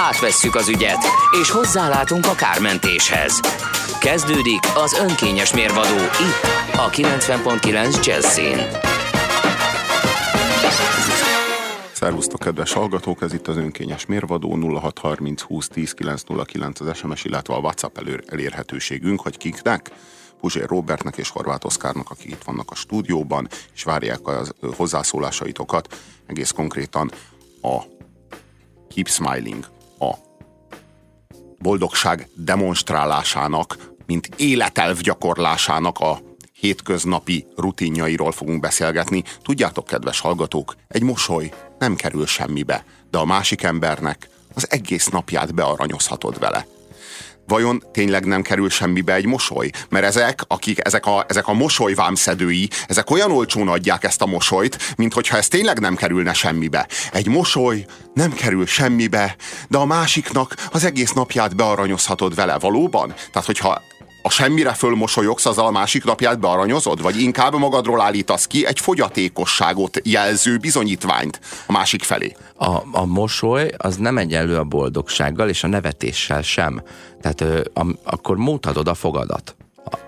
Átvesszük az ügyet, és hozzálátunk a kármentéshez. Kezdődik az önkényes mérvadó itt, a 90.9 Jazzin. Szervusztok, kedves hallgatók! Ez itt az önkényes mérvadó 0630 20 10 909 az SMS, illetve a WhatsApp elő, elérhetőségünk, hogy kiknek? Puzsér Robertnek és Horváth Oszkárnak, akik itt vannak a stúdióban, és várják a hozzászólásaitokat. Egész konkrétan a Keep Smiling, boldogság demonstrálásának, mint életelv gyakorlásának a hétköznapi rutinjairól fogunk beszélgetni. Tudjátok, kedves hallgatók, egy mosoly nem kerül semmibe, de a másik embernek az egész napját bearanyozhatod vele vajon tényleg nem kerül semmibe egy mosoly? Mert ezek, akik, ezek a, ezek a mosolyvámszedői, ezek olyan olcsón adják ezt a mosolyt, mint hogyha ez tényleg nem kerülne semmibe. Egy mosoly nem kerül semmibe, de a másiknak az egész napját bearanyozhatod vele. Valóban? Tehát, hogyha a semmire fölmosolyogsz, az a másik napját bearanyozod? Vagy inkább magadról állítasz ki egy fogyatékosságot jelző bizonyítványt a másik felé? A, a mosoly az nem egyenlő a boldogsággal, és a nevetéssel sem. Tehát ö, am, akkor mutatod a fogadat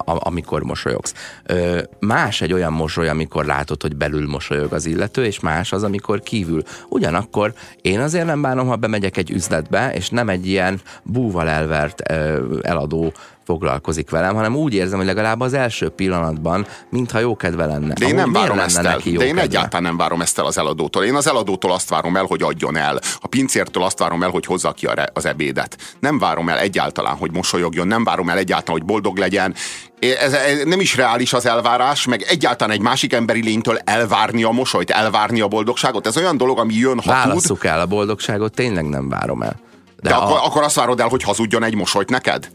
amikor mosolyogsz. Ö, más egy olyan mosoly, amikor látod, hogy belül mosolyog az illető, és más az, amikor kívül. Ugyanakkor én azért nem bánom, ha bemegyek egy üzletbe, és nem egy ilyen búval elvert ö, eladó foglalkozik velem, hanem úgy érzem, hogy legalább az első pillanatban, mintha jó kedve lenne. De én nem várom ezt el. Neki de én kedve? egyáltalán nem várom ezt el az eladótól. Én az eladótól azt várom el, hogy adjon el. A pincértől azt várom el, hogy hozza ki az ebédet. Nem várom el egyáltalán, hogy mosolyogjon, nem várom el egyáltalán, hogy boldog legyen. Ez, ez nem is reális az elvárás, meg egyáltalán egy másik emberi lénytől elvárni a mosolyt, elvárni a boldogságot. Ez olyan dolog, ami jön, ha Válasszuk tud. el a boldogságot, tényleg nem várom el. De, De a... akkor, akkor azt várod el, hogy hazudjon egy mosolyt neked?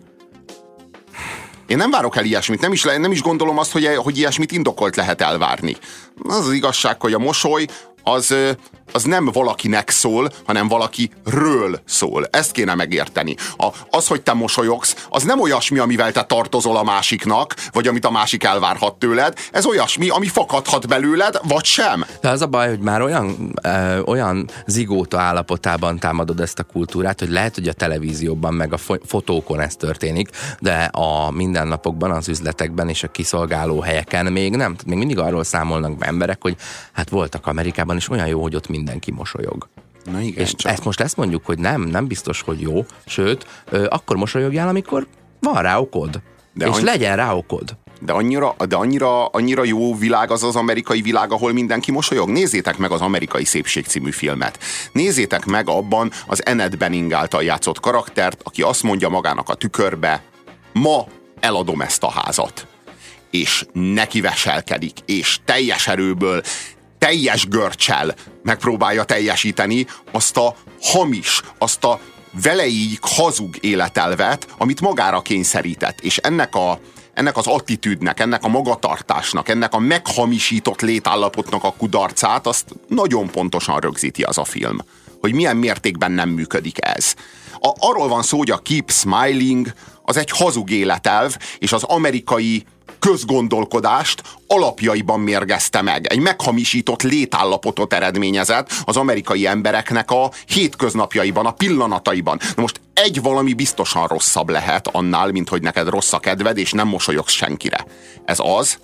Én nem várok el ilyesmit, nem is, nem is gondolom azt, hogy, hogy ilyesmit indokolt lehet elvárni. Az az igazság, hogy a mosoly az, az nem valakinek szól, hanem valakiről szól. Ezt kéne megérteni. A, az, hogy te mosolyogsz, az nem olyasmi, amivel te tartozol a másiknak, vagy amit a másik elvárhat tőled. Ez olyasmi, ami fakadhat belőled, vagy sem. De az a baj, hogy már olyan, ö, olyan zigóta állapotában támadod ezt a kultúrát, hogy lehet, hogy a televízióban, meg a fotókon ez történik, de a mindennapokban, az üzletekben és a kiszolgáló helyeken még nem. Még mindig arról számolnak be emberek, hogy hát voltak Amerikában is olyan jó, hogy ott mindenki mosolyog. Na igen, és csak. ezt most ezt mondjuk, hogy nem, nem biztos, hogy jó, sőt, akkor mosolyogjál, amikor van rá okod. De és annyi... legyen rá okod. De annyira, de annyira, annyira jó világ az az amerikai világ, ahol mindenki mosolyog. Nézzétek meg az Amerikai Szépség című filmet. Nézzétek meg abban az Ened Benning által játszott karaktert, aki azt mondja magának a tükörbe, ma eladom ezt a házat. És neki veselkedik, és teljes erőből teljes görcsel megpróbálja teljesíteni azt a hamis, azt a veleig hazug életelvet, amit magára kényszerített. És ennek a, ennek az attitűdnek, ennek a magatartásnak, ennek a meghamisított létállapotnak a kudarcát, azt nagyon pontosan rögzíti az a film. Hogy milyen mértékben nem működik ez. A, arról van szó, hogy a Keep Smiling az egy hazug életelv, és az amerikai közgondolkodást alapjaiban mérgezte meg. Egy meghamisított létállapotot eredményezett az amerikai embereknek a hétköznapjaiban, a pillanataiban. Na most egy valami biztosan rosszabb lehet annál, mint hogy neked rossz a kedved, és nem mosolyogsz senkire. Ez az,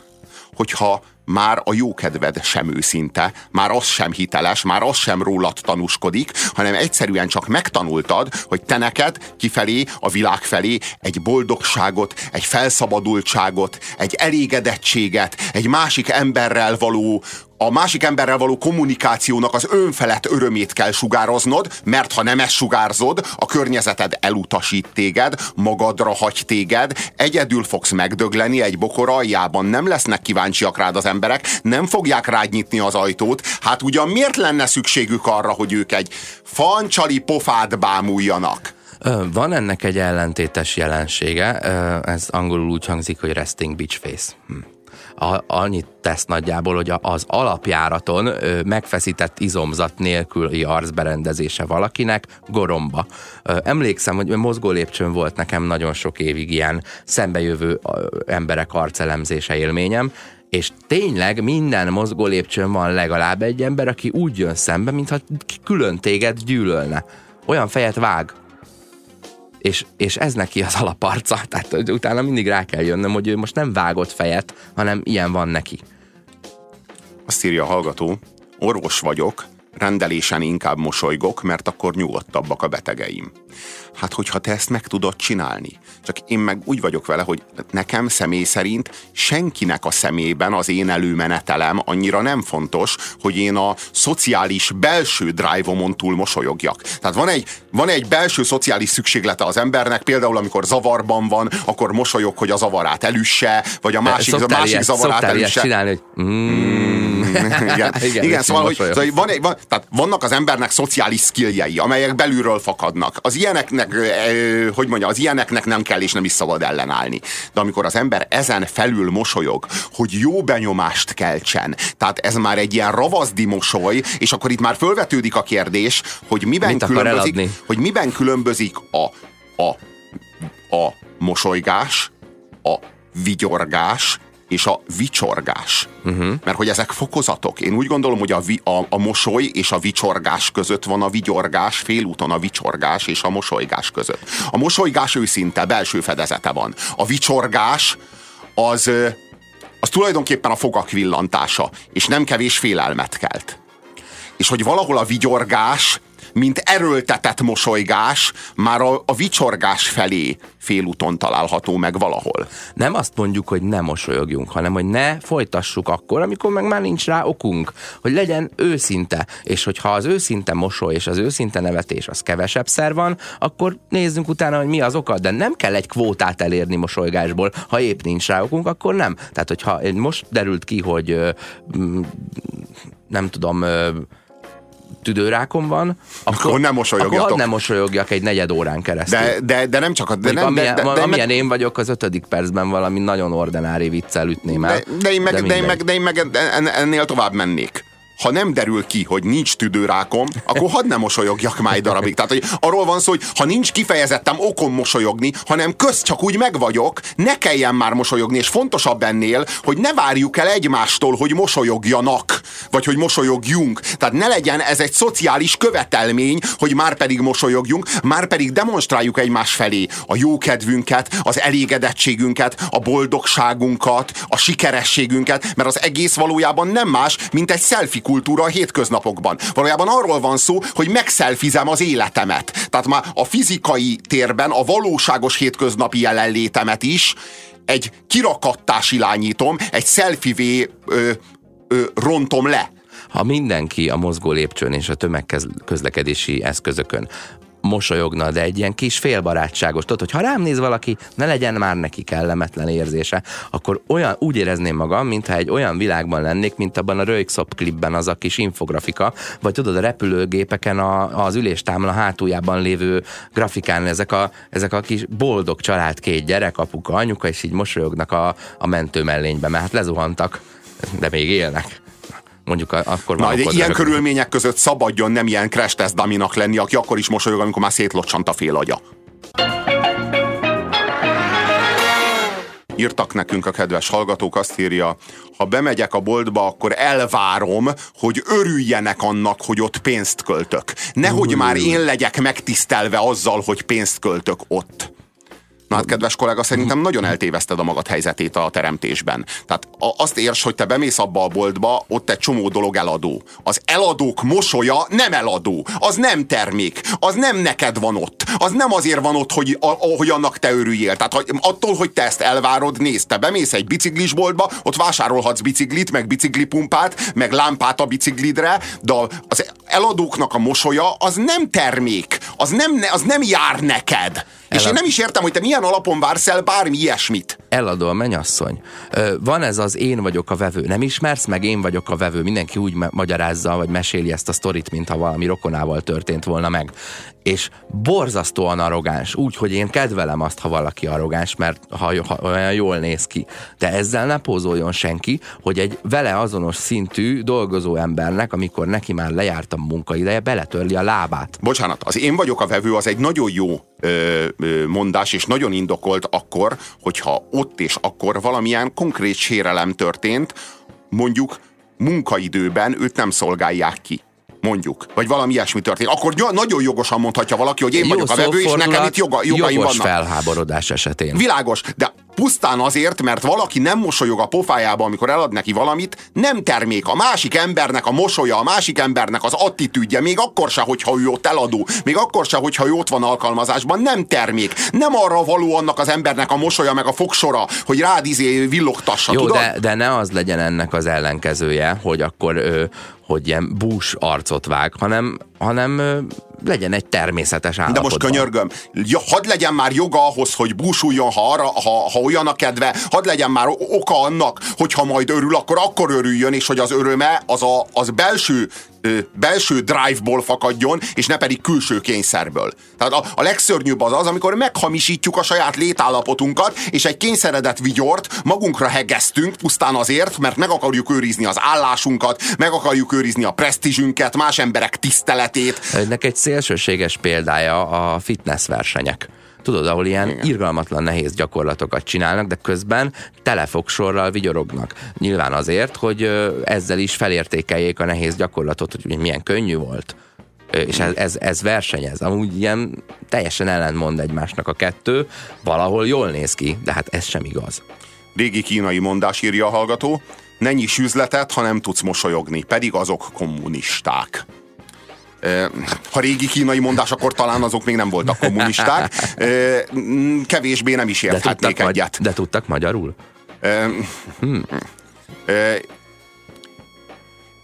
hogyha már a jókedved sem őszinte, már az sem hiteles, már az sem rólad tanúskodik, hanem egyszerűen csak megtanultad, hogy te neked kifelé, a világ felé egy boldogságot, egy felszabadultságot, egy elégedettséget, egy másik emberrel való a másik emberrel való kommunikációnak az önfelett örömét kell sugároznod, mert ha nem ezt sugárzod, a környezeted elutasít téged, magadra hagy téged, egyedül fogsz megdögleni egy bokor aljában, nem lesznek kíváncsiak rád az emberek, nem fogják rád nyitni az ajtót, hát ugyan miért lenne szükségük arra, hogy ők egy fancsali pofát bámuljanak? Van ennek egy ellentétes jelensége, ez angolul úgy hangzik, hogy resting bitch face. Hm a, annyit tesz nagyjából, hogy az alapjáraton ö, megfeszített izomzat nélküli arcberendezése valakinek goromba. Ö, emlékszem, hogy mozgó lépcsőn volt nekem nagyon sok évig ilyen szembejövő emberek arcelemzése élményem, és tényleg minden mozgó lépcsőn van legalább egy ember, aki úgy jön szembe, mintha külön téged gyűlölne. Olyan fejet vág, és, és ez neki az alaparca, tehát utána mindig rá kell jönnöm, hogy ő most nem vágott fejet, hanem ilyen van neki. Azt írja a hallgató, orvos vagyok, rendelésen inkább mosolygok, mert akkor nyugodtabbak a betegeim. Hát, hogyha te ezt meg tudod csinálni. Csak én meg úgy vagyok vele, hogy nekem személy szerint senkinek a szemében az én előmenetelem annyira nem fontos, hogy én a szociális belső drive-omon túl mosolyogjak. Tehát van egy, van egy belső szociális szükséglete az embernek, például amikor zavarban van, akkor mosolyog, hogy a zavarát elüsse, vagy a másik, a másik ilyet, zavarát elüsse. csinálni, hogy mm. igen, igen, igen szóval, hogy, szóval van egy, van, tehát vannak az embernek szociális skilljei, amelyek belülről fakadnak. Az ilyeneknek, hogy mondja, az ilyeneknek nem kell és nem is szabad ellenállni. De amikor az ember ezen felül mosolyog, hogy jó benyomást keltsen, tehát ez már egy ilyen ravaszdi mosoly, és akkor itt már fölvetődik a kérdés, hogy miben különbözik, hogy miben különbözik a, a, a mosolygás, a vigyorgás és a vicsorgás. Uh-huh. Mert hogy ezek fokozatok. Én úgy gondolom, hogy a, vi, a, a mosoly és a vicsorgás között van a vigyorgás, félúton a vicsorgás és a mosolygás között. A mosolygás őszinte, belső fedezete van. A vicsorgás az, az tulajdonképpen a fogak villantása, és nem kevés félelmet kelt. És hogy valahol a vigyorgás mint erőltetett mosolygás már a, a vicsorgás felé félúton található meg valahol. Nem azt mondjuk, hogy ne mosolyogjunk, hanem hogy ne folytassuk akkor, amikor meg már nincs rá okunk, hogy legyen őszinte, és hogyha az őszinte mosoly és az őszinte nevetés az kevesebb szer van, akkor nézzünk utána, hogy mi az oka, de nem kell egy kvótát elérni mosolygásból, ha épp nincs rá okunk, akkor nem. Tehát, hogyha most derült ki, hogy nem tudom, tüdőrákom van, akkor, akkor nem mosolyogjatok. Akkor nem mosolyogjak egy negyed órán keresztül. De, de, de nem csak a... De nem, amilyen, de, de, de, amilyen én vagyok, az ötödik percben valami nagyon ordinári viccel ütném el. De, de, én meg, de, de, én meg, de én meg ennél tovább mennék ha nem derül ki, hogy nincs tüdőrákom, akkor hadd nem mosolyogjak már egy darabig. Tehát, hogy arról van szó, hogy ha nincs kifejezettem okom mosolyogni, hanem köz csak úgy megvagyok, ne kelljen már mosolyogni, és fontosabb ennél, hogy ne várjuk el egymástól, hogy mosolyogjanak, vagy hogy mosolyogjunk. Tehát ne legyen ez egy szociális követelmény, hogy már pedig mosolyogjunk, már pedig demonstráljuk egymás felé a jókedvünket, az elégedettségünket, a boldogságunkat, a sikerességünket, mert az egész valójában nem más, mint egy selfie kultúra a hétköznapokban. Valójában arról van szó, hogy megszelfizem az életemet. Tehát már a fizikai térben a valóságos hétköznapi jelenlétemet is egy kirakattás irányítom, egy ö, rontom le. Ha mindenki a mozgó lépcsőn és a tömegközlekedési eszközökön mosolyogna, de egy ilyen kis félbarátságos, tudod, hogy ha rám néz valaki, ne legyen már neki kellemetlen érzése, akkor olyan, úgy érezném magam, mintha egy olyan világban lennék, mint abban a Röjkszop klipben az a kis infografika, vagy tudod, a repülőgépeken a, az üléstámla hátuljában lévő grafikán ezek a, ezek a kis boldog család, két gyerek, apuka, anyuka, és így mosolyognak a, a mentő mellénybe, mert hát lezuhantak, de még élnek mondjuk akkor Na, ilyen rögtön. körülmények között szabadjon nem ilyen crash test daminak lenni, aki akkor is mosolyog, amikor már szétlocsant a fél agya. írtak nekünk a kedves hallgatók, azt írja, ha bemegyek a boltba, akkor elvárom, hogy örüljenek annak, hogy ott pénzt költök. Nehogy már én legyek megtisztelve azzal, hogy pénzt költök ott. Na hát, kedves kollega, szerintem nagyon eltéveszted a magad helyzetét a teremtésben. Tehát azt érts, hogy te bemész abba a boltba, ott egy csomó dolog eladó. Az eladók mosolya nem eladó. Az nem termék. Az nem neked van ott. Az nem azért van ott, hogy, a, hogy annak te örüljél. Tehát attól, hogy te ezt elvárod, nézd, te bemész egy biciklisboltba, ott vásárolhatsz biciklit, meg biciklipumpát, meg lámpát a biciklidre, de az eladóknak a mosolya az nem termék. az nem, az nem jár neked. Elad... És én nem is értem, hogy te milyen alapon vársz el bármi ilyesmit. Eladó a menyasszony. Van ez az én vagyok a vevő. Nem ismersz meg, én vagyok a vevő. Mindenki úgy magyarázza, vagy meséli ezt a sztorit, mintha valami rokonával történt volna meg. És borzasztóan arrogáns. Úgy, hogy én kedvelem azt, ha valaki arrogáns, mert ha, ha olyan jól néz ki. De ezzel ne pózoljon senki, hogy egy vele azonos szintű dolgozó embernek, amikor neki már lejárt a munkaideje, beletörli a lábát. Bocsánat, az én vagyok a vevő, az egy nagyon jó ö, ö, mondás, és nagyon indokolt akkor, hogyha ott és akkor valamilyen konkrét sérelem történt, mondjuk munkaidőben őt nem szolgálják ki mondjuk, vagy valami ilyesmi történik, akkor nagyon jogosan mondhatja valaki, hogy én Jó vagyok a vevő, és nekem itt joga, jogaim jogos vannak. felháborodás esetén. Világos, de pusztán azért, mert valaki nem mosolyog a pofájába, amikor elad neki valamit, nem termék. A másik embernek a mosolya, a másik embernek az attitűdje, még akkor se, hogyha ő ott eladó, még akkor se, hogyha ő ott van alkalmazásban, nem termék. Nem arra való annak az embernek a mosolya, meg a fogsora, hogy rád izé villogtassa, Jó, tudod? De, de ne az legyen ennek az ellenkezője, hogy akkor hogy ilyen bús arcot vág, hanem, hanem legyen egy természetes állapotban. De most könyörgöm, ja, hadd legyen már joga ahhoz, hogy búsuljon, ha, arra, ha, ha olyan a kedve, hadd legyen már oka annak, hogy ha majd örül, akkor akkor örüljön, és hogy az öröme az, a, az belső belső drive-ból fakadjon, és ne pedig külső kényszerből. Tehát a, a legszörnyűbb az az, amikor meghamisítjuk a saját létállapotunkat, és egy kényszeredett vigyort magunkra hegesztünk pusztán azért, mert meg akarjuk őrizni az állásunkat, meg akarjuk őrizni a presztízsünket, más emberek tiszteletét. Ennek egy szélsőséges példája a fitness versenyek Tudod, ahol ilyen Igen. irgalmatlan nehéz gyakorlatokat csinálnak, de közben telefogsorral vigyorognak. Nyilván azért, hogy ezzel is felértékeljék a nehéz gyakorlatot, hogy milyen könnyű volt és ez, ez, ez versenyez. Amúgy ilyen teljesen ellentmond egymásnak a kettő, valahol jól néz ki, de hát ez sem igaz. Régi kínai mondás írja a hallgató, ne nyiss üzletet, ha nem tudsz mosolyogni, pedig azok kommunisták ha régi kínai mondás, akkor talán azok még nem voltak kommunisták. Kevésbé nem is érthetnék de egyet. De tudtak magyarul? Hmm.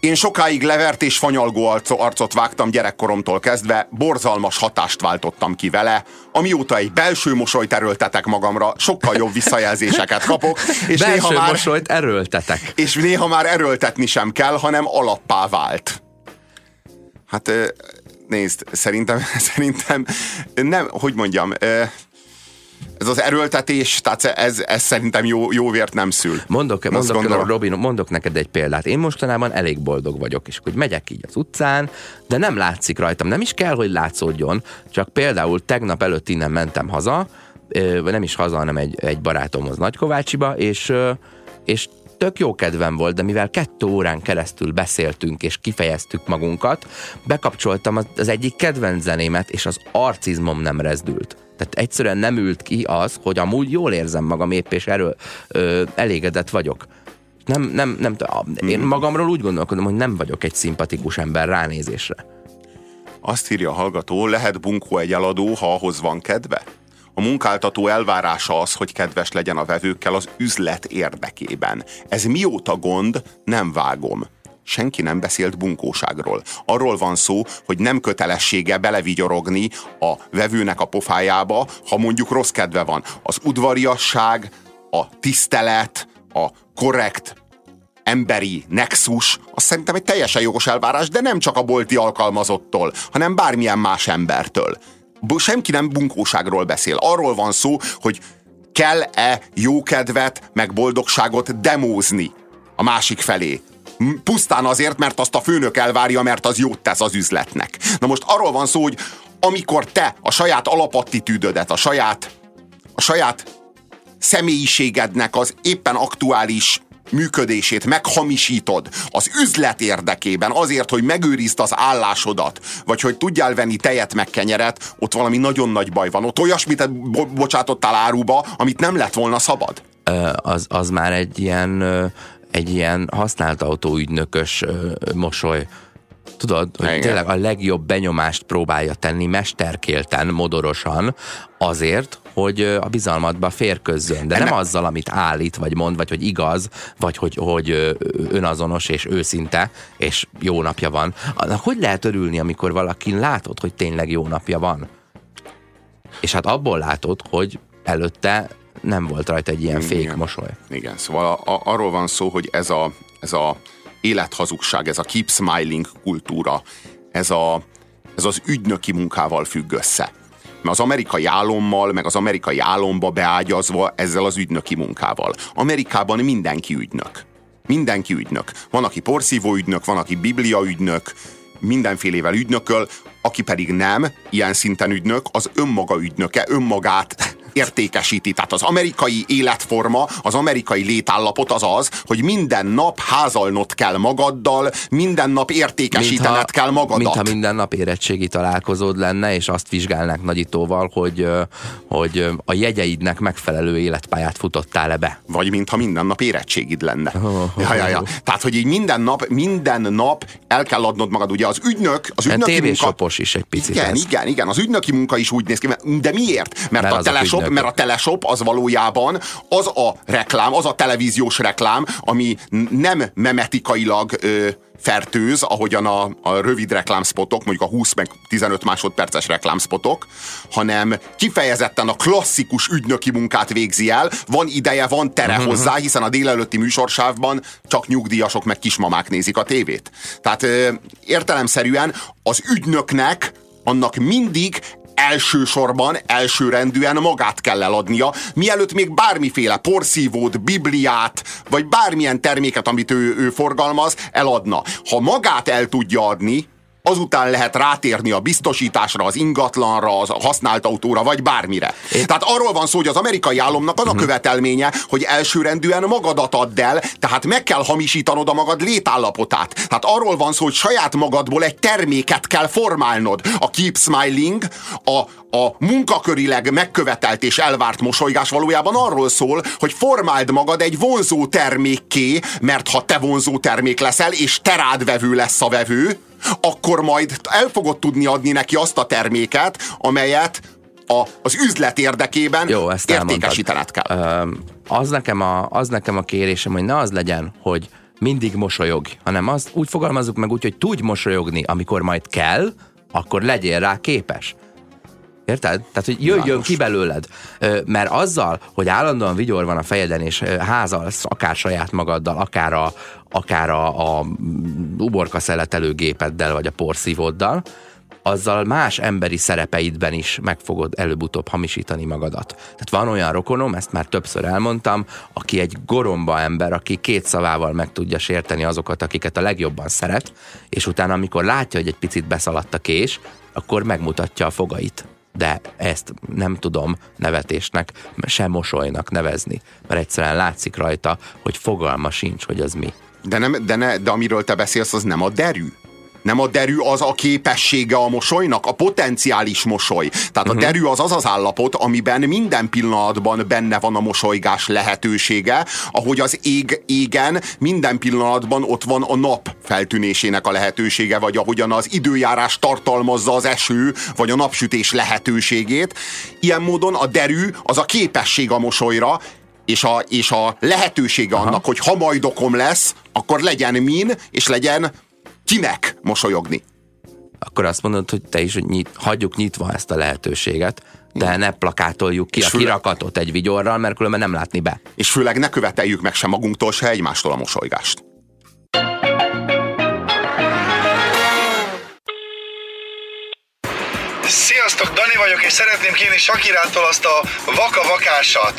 Én sokáig levert és fanyalgó arcot vágtam gyerekkoromtól kezdve, borzalmas hatást váltottam ki vele, amióta egy belső mosolyt erőltetek magamra, sokkal jobb visszajelzéseket kapok. És belső néha már, mosolyt erőltetek. És néha már erőltetni sem kell, hanem alappá vált. Hát nézd, szerintem, szerintem nem, hogy mondjam, ez az erőltetés, tehát ez, ez szerintem jó, jó vért nem szül. Mondok, mondok, Robin, mondok neked egy példát. Én mostanában elég boldog vagyok, és hogy megyek így az utcán, de nem látszik rajtam. Nem is kell, hogy látszódjon, csak például tegnap előtt innen mentem haza, nem is haza, hanem egy, egy barátomhoz Nagykovácsiba, és, és tök jó kedvem volt, de mivel kettő órán keresztül beszéltünk és kifejeztük magunkat, bekapcsoltam az egyik kedvenc zenémet, és az arcizmom nem rezdült. Tehát egyszerűen nem ült ki az, hogy amúgy jól érzem magam épp, és erről ö, elégedett vagyok. Nem, nem, nem, én hmm. magamról úgy gondolkodom, hogy nem vagyok egy szimpatikus ember ránézésre. Azt írja a hallgató, lehet bunkó egy eladó, ha ahhoz van kedve? A munkáltató elvárása az, hogy kedves legyen a vevőkkel az üzlet érdekében. Ez mióta gond, nem vágom senki nem beszélt bunkóságról. Arról van szó, hogy nem kötelessége belevigyorogni a vevőnek a pofájába, ha mondjuk rossz kedve van. Az udvariasság, a tisztelet, a korrekt emberi nexus, az szerintem egy teljesen jogos elvárás, de nem csak a bolti alkalmazottól, hanem bármilyen más embertől senki nem bunkóságról beszél. Arról van szó, hogy kell-e jókedvet, meg boldogságot demózni a másik felé. Pusztán azért, mert azt a főnök elvárja, mert az jót tesz az üzletnek. Na most arról van szó, hogy amikor te a saját alapattitűdödet, a saját, a saját személyiségednek az éppen aktuális működését meghamisítod az üzlet érdekében, azért, hogy megőrizd az állásodat, vagy hogy tudjál venni tejet meg kenyeret, ott valami nagyon nagy baj van. Ott olyasmit bo- bocsátottál áruba, amit nem lett volna szabad. Az, az már egy ilyen, egy ilyen használt autóügynökös mosoly tudod, hogy Igen. tényleg a legjobb benyomást próbálja tenni mesterkélten, modorosan, azért, hogy a bizalmatba férközzön. De nem azzal, amit állít, vagy mond, vagy hogy igaz, vagy hogy, hogy önazonos és őszinte, és jó napja van. Hogy lehet örülni, amikor valakin látod, hogy tényleg jó napja van? És hát abból látod, hogy előtte nem volt rajta egy ilyen fék Igen. mosoly. Igen, szóval a, a, arról van szó, hogy ez a, ez a élethazugság, ez a keep smiling kultúra, ez, a, ez az ügynöki munkával függ össze. Mert az amerikai álommal, meg az amerikai álomba beágyazva ezzel az ügynöki munkával. Amerikában mindenki ügynök. Mindenki ügynök. Van, aki porszívó ügynök, van, aki biblia ügynök, mindenfélével ügynököl, aki pedig nem ilyen szinten ügynök, az önmaga ügynöke, önmagát értékesíti. Tehát az amerikai életforma, az amerikai létállapot az az, hogy minden nap házalnod kell magaddal, minden nap értékesítened kell magadat. Mintha minden nap érettségi találkozód lenne, és azt vizsgálnák nagyítóval, hogy, hogy a jegyeidnek megfelelő életpályát futottál-e be. Vagy mintha minden nap érettségid lenne. Oh, ja, ja, ja. Tehát, hogy így minden nap, minden nap el kell adnod magad. Ugye az ügynök, az Ilyen ügynöki munka... is egy picit Igen, ez. igen, igen. Az ügynöki munka is úgy néz ki. De miért? Mert, Mert a azok teleshop, mert a teleshop az valójában az a reklám, az a televíziós reklám, ami nem memetikailag ö, fertőz, ahogyan a, a rövid reklámspotok, mondjuk a 20 meg 15 másodperces reklámspotok, hanem kifejezetten a klasszikus ügynöki munkát végzi el, van ideje, van tere Mhm, hozzá, hiszen a délelőtti műsorsávban csak nyugdíjasok meg kismamák nézik a tévét. Tehát ö, értelemszerűen az ügynöknek annak mindig elsősorban, elsőrendűen magát kell eladnia, mielőtt még bármiféle porszívót, bibliát, vagy bármilyen terméket, amit ő, ő forgalmaz, eladna. Ha magát el tudja adni, azután lehet rátérni a biztosításra, az ingatlanra, az használt autóra, vagy bármire. Tehát arról van szó, hogy az amerikai államnak az a követelménye, hogy elsőrendűen magadat add el, tehát meg kell hamisítanod a magad létállapotát. Tehát arról van szó, hogy saját magadból egy terméket kell formálnod. A keep smiling, a, a munkakörileg megkövetelt és elvárt mosolygás valójában arról szól, hogy formáld magad egy vonzó termékké, mert ha te vonzó termék leszel, és te rád vevő lesz a vevő, akkor majd el fogod tudni adni neki azt a terméket, amelyet a, az üzlet érdekében Jó, ezt értékesítened kell. Ö, az, nekem a, az nekem a kérésem, hogy ne az legyen, hogy mindig mosolyog, hanem azt úgy fogalmazzuk meg úgy, hogy tudj mosolyogni, amikor majd kell, akkor legyél rá képes. Érted? Tehát, hogy jöjjön Világos. ki belőled. Mert azzal, hogy állandóan vigyor van a fejeden, és házalsz akár saját magaddal, akár a, akár a, a uborka szeletelő gépeddel, vagy a porszívóddal, azzal más emberi szerepeidben is meg fogod előbb-utóbb hamisítani magadat. Tehát van olyan rokonom, ezt már többször elmondtam, aki egy goromba ember, aki két szavával meg tudja sérteni azokat, akiket a legjobban szeret, és utána, amikor látja, hogy egy picit beszaladt a kés, akkor megmutatja a fogait. De ezt nem tudom nevetésnek, sem mosolynak nevezni, mert egyszerűen látszik rajta, hogy fogalma sincs, hogy az mi. De, nem, de, ne, de amiről te beszélsz, az nem a derű. Nem a derű az a képessége a mosolynak, a potenciális mosoly. Tehát a derű az az az állapot, amiben minden pillanatban benne van a mosolygás lehetősége, ahogy az ég égen minden pillanatban ott van a nap feltűnésének a lehetősége, vagy ahogyan az időjárás tartalmazza az eső, vagy a napsütés lehetőségét. Ilyen módon a derű az a képesség a mosolyra, és a, és a lehetősége Aha. annak, hogy ha majd okom lesz, akkor legyen min, és legyen kinek mosolyogni. Akkor azt mondod, hogy te is, hogy nyit, hagyjuk nyitva ezt a lehetőséget, de ne plakátoljuk ki És a főleg- kirakatot egy vigyorral, mert különben nem látni be. És főleg ne követeljük meg sem magunktól, se egymástól a mosolygást. Sziasztok, Dani vagyok, és szeretném kérni Sakirától azt a vaka-vakásat.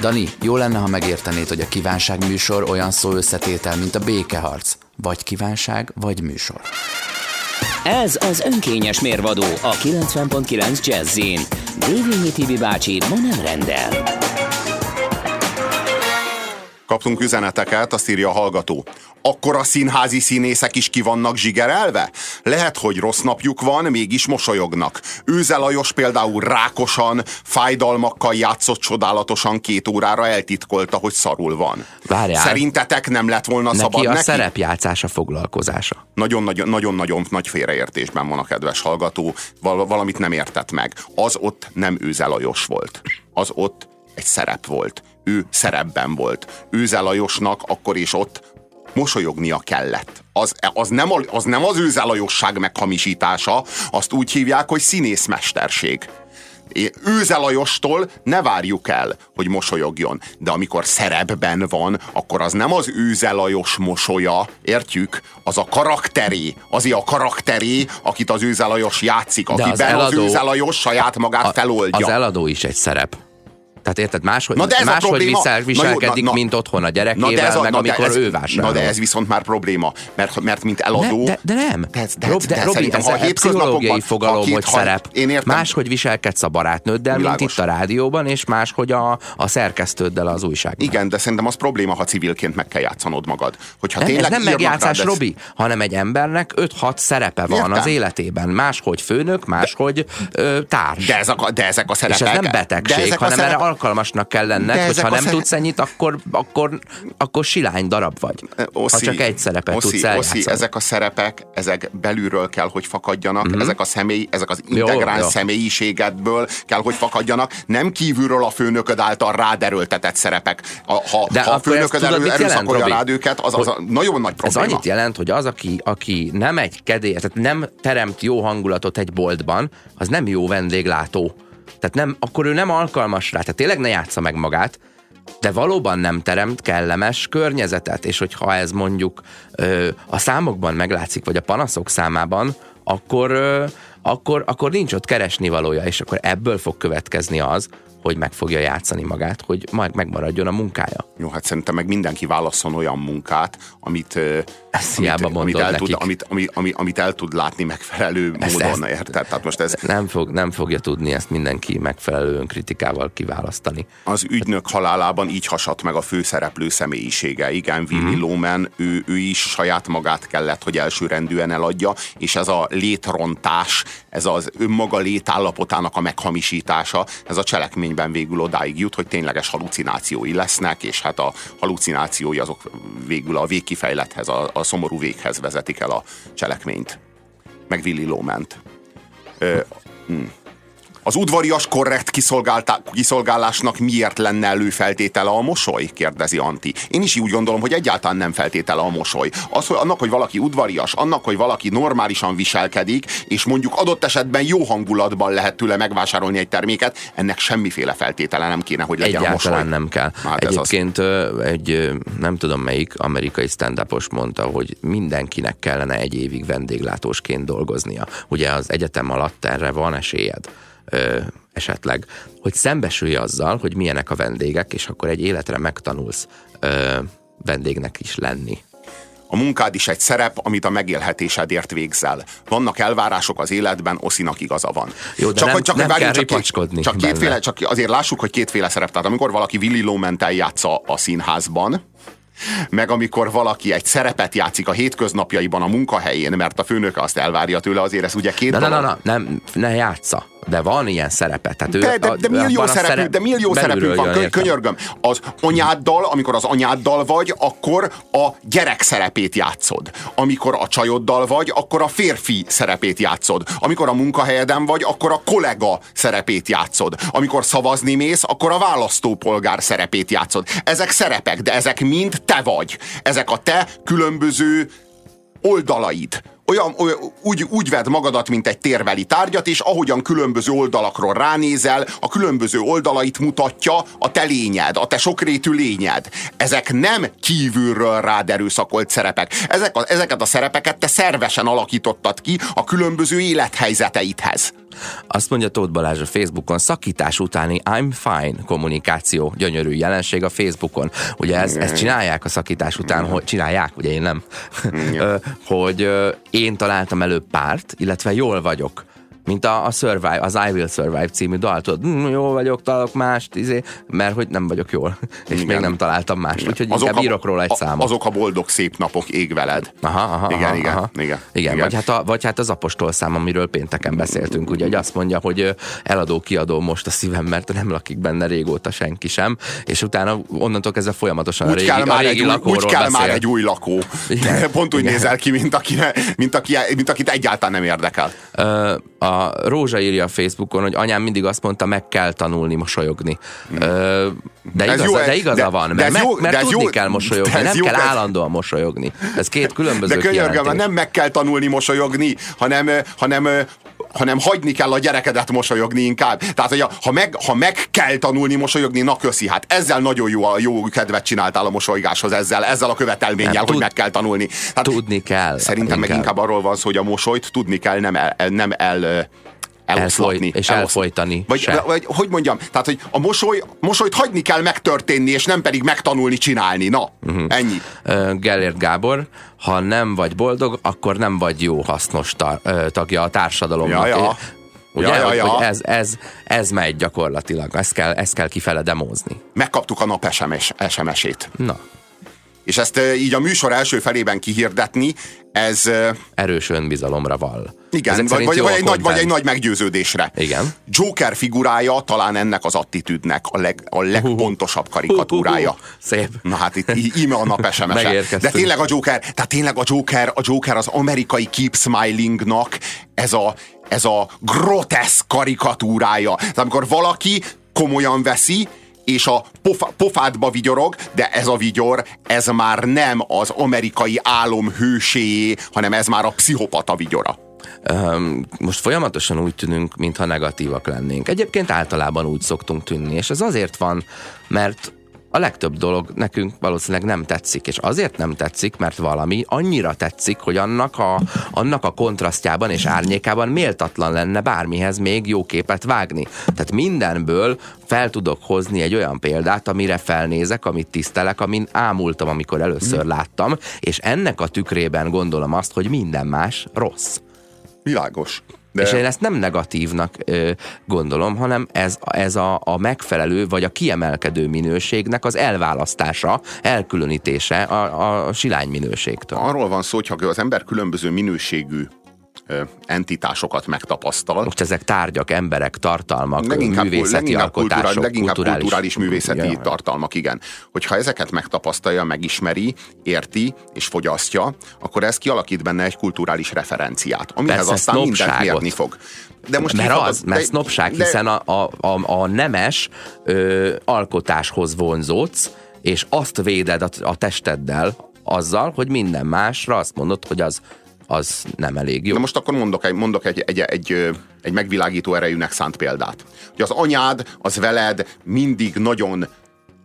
Dani, jó lenne, ha megértenéd, hogy a kívánság műsor olyan szó összetétel, mint a békeharc. Vagy kívánság, vagy műsor. Ez az önkényes mérvadó a 90.9 Jazzin. Dévényi Tibi bácsi ma nem rendel. Kaptunk üzeneteket, azt írja a hallgató. Akkor a színházi színészek is ki vannak zsigerelve? Lehet, hogy rossz napjuk van, mégis mosolyognak. Őze Lajos például rákosan, fájdalmakkal játszott csodálatosan két órára eltitkolta, hogy szarul van. Várjál. Szerintetek nem lett volna neki szabad a neki? szerepjátszása foglalkozása. Nagyon-nagyon nagy félreértésben van a kedves hallgató, val- valamit nem értett meg. Az ott nem Őze Lajos volt. Az ott egy szerep volt. Ő szerepben volt. Őze Lajosnak akkor és ott mosolyognia kellett. Az, az, nem, a- az nem az Őze Lajosság meghamisítása, azt úgy hívják, hogy színészmesterség. É- Őze Lajostól ne várjuk el, hogy mosolyogjon. De amikor szerepben van, akkor az nem az Őze Lajos mosolya, értjük? Az a karakteré, azért a karakteré, akit az Őze Lajos játszik, az akiben az, eladó- Őze Lajos saját magát feloldja. Az eladó is egy szerep. Tehát érted, máshogy, Na de ez máshogy visel, Na jó, viselkedik, na- na- mint otthon a Na gyerekével, de, ez a, meg na, de amikor ez, ő vásárol. na de ez viszont már probléma, mert, mert mint eladó... Ne, de, de nem. De, de, Rob, de, de Robi, ez a pszichológiai fogalom, hogy ha- szerep. Én értem. Máshogy viselkedsz a barátnőddel, mint Világos. itt a rádióban, és máshogy a, a szerkesztőddel az újságban. Igen, de szerintem az probléma, ha civilként meg kell játszanod magad. Hogyha Nem, ez tényleg nem írnak megjátszás, rád Robi, hanem egy embernek 5-6 szerepe van az életében. Máshogy főnök, máshogy társ. De, ezek a, de a és szerepek... ez nem de betegség, hanem erre szerepek- alkalmasnak kell lenned, hogy ha nem szerep- tudsz ennyit, akkor, akkor, akkor silány darab vagy. Oszi, ha csak egy szerepet Oszi, tudsz eljátszani. Oszi, ezek a szerepek, ezek belülről kell, hogy fakadjanak, Mhm. ezek a személy, ezek az integrán jó. személyiségedből kell, hogy fakadjanak, nem kívülről a főnököd által rád erőltetett szerepek. A, ha, De ha a főnököd jelent, erőszakolja Robi? rád őket, az, az a nagyon nagy Ez probléma. annyit jelent, hogy az, aki, aki nem egy kedély, tehát nem teremt jó hangulatot egy boltban, az nem jó vendéglátó. Tehát nem, akkor ő nem alkalmas rá. Tehát tényleg ne játsza meg magát, de valóban nem teremt kellemes környezetet, és hogyha ez mondjuk ö, a számokban meglátszik, vagy a panaszok számában, akkor, ö, akkor, akkor nincs ott keresni valója, és akkor ebből fog következni az, hogy meg fogja játszani magát, hogy majd megmaradjon a munkája. Jó, hát szerintem meg mindenki válasszon olyan munkát, amit, Ezt amit, amit, el tud, nekik. amit, amit, amit, amit el tud látni megfelelő Ezt- módon, ezt- érted? Tehát most ez, Nem, fog, nem fogja tudni ezt mindenki megfelelő önkritikával kiválasztani. Az ügynök halálában így hasadt meg a főszereplő személyisége. Igen, Willy Mhm. Loman, ő, ő is saját magát kellett, hogy elsőrendűen eladja, és ez a létrontás, ez az önmaga létállapotának a meghamisítása, ez a cselekményben végül odáig jut, hogy tényleges halucinációi lesznek, és hát a halucinációi azok végül a végkifejlethez, a, a szomorú véghez vezetik el a cselekményt. Meg Willy Lomant. Ö, hm. Az udvarias korrekt kiszolgálásnak miért lenne előfeltétele a mosoly? kérdezi Anti. Én is úgy gondolom, hogy egyáltalán nem feltétele a mosoly. Az, hogy annak, hogy valaki udvarias, annak, hogy valaki normálisan viselkedik, és mondjuk adott esetben jó hangulatban lehet tőle megvásárolni egy terméket, ennek semmiféle feltétele nem kéne, hogy legyen a mosoly. Egyáltalán nem kell. Hát ez az. Egyébként ö, egy, nem tudom melyik amerikai stand mondta, hogy mindenkinek kellene egy évig vendéglátósként dolgoznia. Ugye az egyetem alatt erre van esélyed ö, esetleg, hogy szembesülj azzal, hogy milyenek a vendégek, és akkor egy életre megtanulsz ö, vendégnek is lenni. A munkád is egy szerep, amit a megélhetésedért végzel. Vannak elvárások az életben, Oszinak igaza van. Jó, de nem- hogy- nem várjunk, kell két- ripacskodni Csak, kétféle, csak azért lássuk, hogy kétféle szerep. Tehát amikor valaki Willy loman játsza a színházban, meg amikor valaki egy szerepet játszik a hétköznapjaiban a munkahelyén, mert a főnöke azt elvárja tőle, azért ez ugye két Na, na, dolog. na, na, nem, ne játsza. De van ilyen szerepe. Tehát ő, De, de, de millió, szerepű, szerep- de millió szerepünk van, jön, könyörgöm. Az anyáddal, amikor az anyáddal vagy, akkor a gyerek szerepét játszod. Amikor a csajoddal vagy, akkor a férfi szerepét játszod. Amikor a munkahelyeden vagy, akkor a kollega szerepét játszod. Amikor szavazni mész, akkor a választópolgár szerepét játszod. Ezek szerepek, de ezek mind te vagy. Ezek a te különböző oldalaid. Olyan, olyan úgy, úgy vedd magadat, mint egy térveli tárgyat, és ahogyan különböző oldalakról ránézel, a különböző oldalait mutatja a te lényed, a te sokrétű lényed. Ezek nem kívülről rád erőszakolt szerepek. Ezek a, ezeket a szerepeket te szervesen alakítottad ki a különböző élethelyzeteidhez. Azt mondja Tóth Balázs a Facebookon, szakítás utáni I'm fine kommunikáció, gyönyörű jelenség a Facebookon. Ugye ez, ezt csinálják a szakítás után, hogy csinálják, ugye én nem, hogy én találtam előbb párt, illetve jól vagyok. Mint a, a Survive, az I Will Survive című dal, tudod, hm, jó vagyok, találok mást, izé, mert hogy nem vagyok jól, és Igen. még nem találtam mást, úgyhogy Azok inkább a- írok róla egy a- számot. Azok a boldog szép napok ég veled. Aha, aha, Igen, aha, igen, aha. igen, igen. igen. Vagy, hát a, vagy hát az apostol szám, amiről pénteken beszéltünk, ugye, hogy azt mondja, hogy ö, eladó, kiadó most a szívem, mert nem lakik benne régóta senki sem, és utána onnantól kezdve folyamatosan a Úgy régi, kell, a már régi egy, új, lakóról úgy kell beszél. már egy új lakó. Igen. Pont úgy Igen. nézel ki, mint, aki, mint, aki, mint akit egyáltalán nem érdekel. Ö, a Rózsa írja a Facebookon, hogy anyám mindig azt mondta, meg kell tanulni mosolyogni. Ö, de, igaza, jó, de igaza de- van, de mert, meg, jó- mert de tudni jó- kell mosolyogni, de nem jó, kell ez- állandóan mosolyogni. Ez két különböző De könyörgöm, nem meg kell tanulni mosolyogni, hanem, hanem hanem hagyni kell a gyerekedet mosolyogni inkább. Tehát, hogy a- ha meg, ha meg kell tanulni mosolyogni, na köszi, hát ezzel nagyon jó, a jó kedvet csináltál a mosolygáshoz, ezzel, ezzel a követelménnyel, Nem, hogy tud- meg kell tanulni. Hát Tudni kell. Szerintem meg inkább arról van szó, hogy a mosolyt tudni kell, nem el, nem el eloszlatni. Elfoly- és eloszlatni. elfolytani Vagy, se. vagy, hogy mondjam, tehát, hogy a mosoly, mosolyt hagyni kell megtörténni, és nem pedig megtanulni csinálni. Na, uh-huh. ennyi. Gellért Gábor, ha nem vagy boldog, akkor nem vagy jó hasznos tagja a társadalomnak. Ja, ja. Ugye, Ja, ja, ja. hogy ez, ez, ez megy gyakorlatilag, ezt kell, ezt kell kifele demózni. Megkaptuk a nap SMS, SMS-ét. Na, És ezt így a műsor első felében kihirdetni, ez erős önbizalomra val. igen, Ezek vagy, vagy, vagy, egy nagy, vagy egy nagy meggyőződésre. Igen. Joker figurája talán ennek az attitűdnek a, leg, a legpontosabb karikatúrája. Szép. Na hát itt íme a nap sms -e. De tényleg a Joker, tehát tényleg a Joker, a Joker az amerikai Keep Smilingnak ez a, ez a groteszk karikatúrája. Tehát amikor valaki komolyan veszi, és a pofa, pofádba vigyorog, de ez a vigyor, ez már nem az amerikai álom hőséjé, hanem ez már a pszichopata vigyora. Most folyamatosan úgy tűnünk, mintha negatívak lennénk. Egyébként általában úgy szoktunk tűnni, és ez azért van, mert a legtöbb dolog nekünk valószínűleg nem tetszik, és azért nem tetszik, mert valami annyira tetszik, hogy annak a, annak a kontrasztjában és árnyékában méltatlan lenne bármihez még jó képet vágni. Tehát mindenből fel tudok hozni egy olyan példát, amire felnézek, amit tisztelek, amin ámultam, amikor először láttam, és ennek a tükrében gondolom azt, hogy minden más rossz. Világos. De... És én ezt nem negatívnak ö, gondolom, hanem ez, ez a, a megfelelő vagy a kiemelkedő minőségnek az elválasztása, elkülönítése a, a silány minőségtől. Arról van szó, hogy ha az ember különböző minőségű entitásokat megtapasztal, Most ezek tárgyak, emberek, tartalmak, leginkább, művészeti leginkább, alkotások, kulturális, leginkább kulturális, kulturális művészeti Ja. tartalmak, igen. Hogyha ezeket megtapasztalja, megismeri, érti és fogyasztja, akkor ez kialakít benne egy kulturális referenciát, amihez Persze, aztán mindent mérni fog. De most Mert az, mert de- sznopság, de- hiszen a, a, a, a nemes ö, alkotáshoz vonzódsz, és azt véded a, a testeddel azzal, hogy minden másra azt mondod, hogy az, az nem elég jó. De most akkor mondok egy, mondok egy, egy, egy, egy megvilágító erejűnek szánt példát. Hogy az anyád, az veled mindig nagyon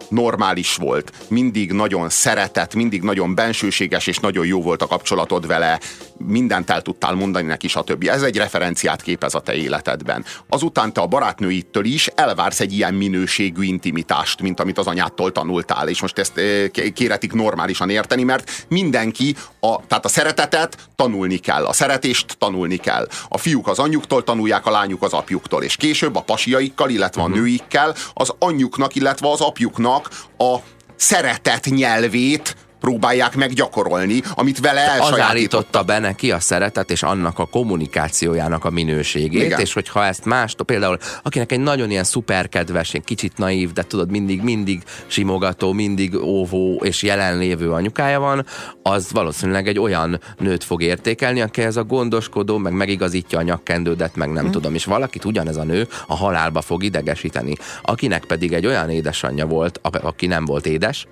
normális volt, mindig nagyon szeretett, mindig nagyon bensőséges, és nagyon jó volt a kapcsolatod vele, mindent el tudtál mondani neki, stb. Ez egy referenciát képez a te életedben. Azután te a barátnőittől is elvársz egy ilyen minőségű intimitást, mint amit az anyádtól tanultál, és most ezt eh, kéretik normálisan érteni, mert mindenki, a, tehát a szeretetet tanulni kell, a szeretést tanulni kell. A fiúk az anyjuktól tanulják, a lányuk az apjuktól, és később a pasiaikkal, illetve a nőikkel az anyjuknak, illetve az apjuknak a szeretet nyelvét próbálják meg gyakorolni, amit vele az elsajátított. állította be neki a szeretet és annak a kommunikációjának a minőségét, Igen. és hogyha ezt más, például akinek egy nagyon ilyen szuperkedves, ilyen kicsit naív, de tudod, mindig, mindig simogató, mindig óvó és jelenlévő anyukája van, az valószínűleg egy olyan nőt fog értékelni, aki ez a gondoskodó, meg megigazítja a nyakkendődet, meg nem tudom, és valakit ugyanez a nő a halálba fog idegesíteni. Akinek pedig egy olyan édesanyja volt, aki nem volt édes,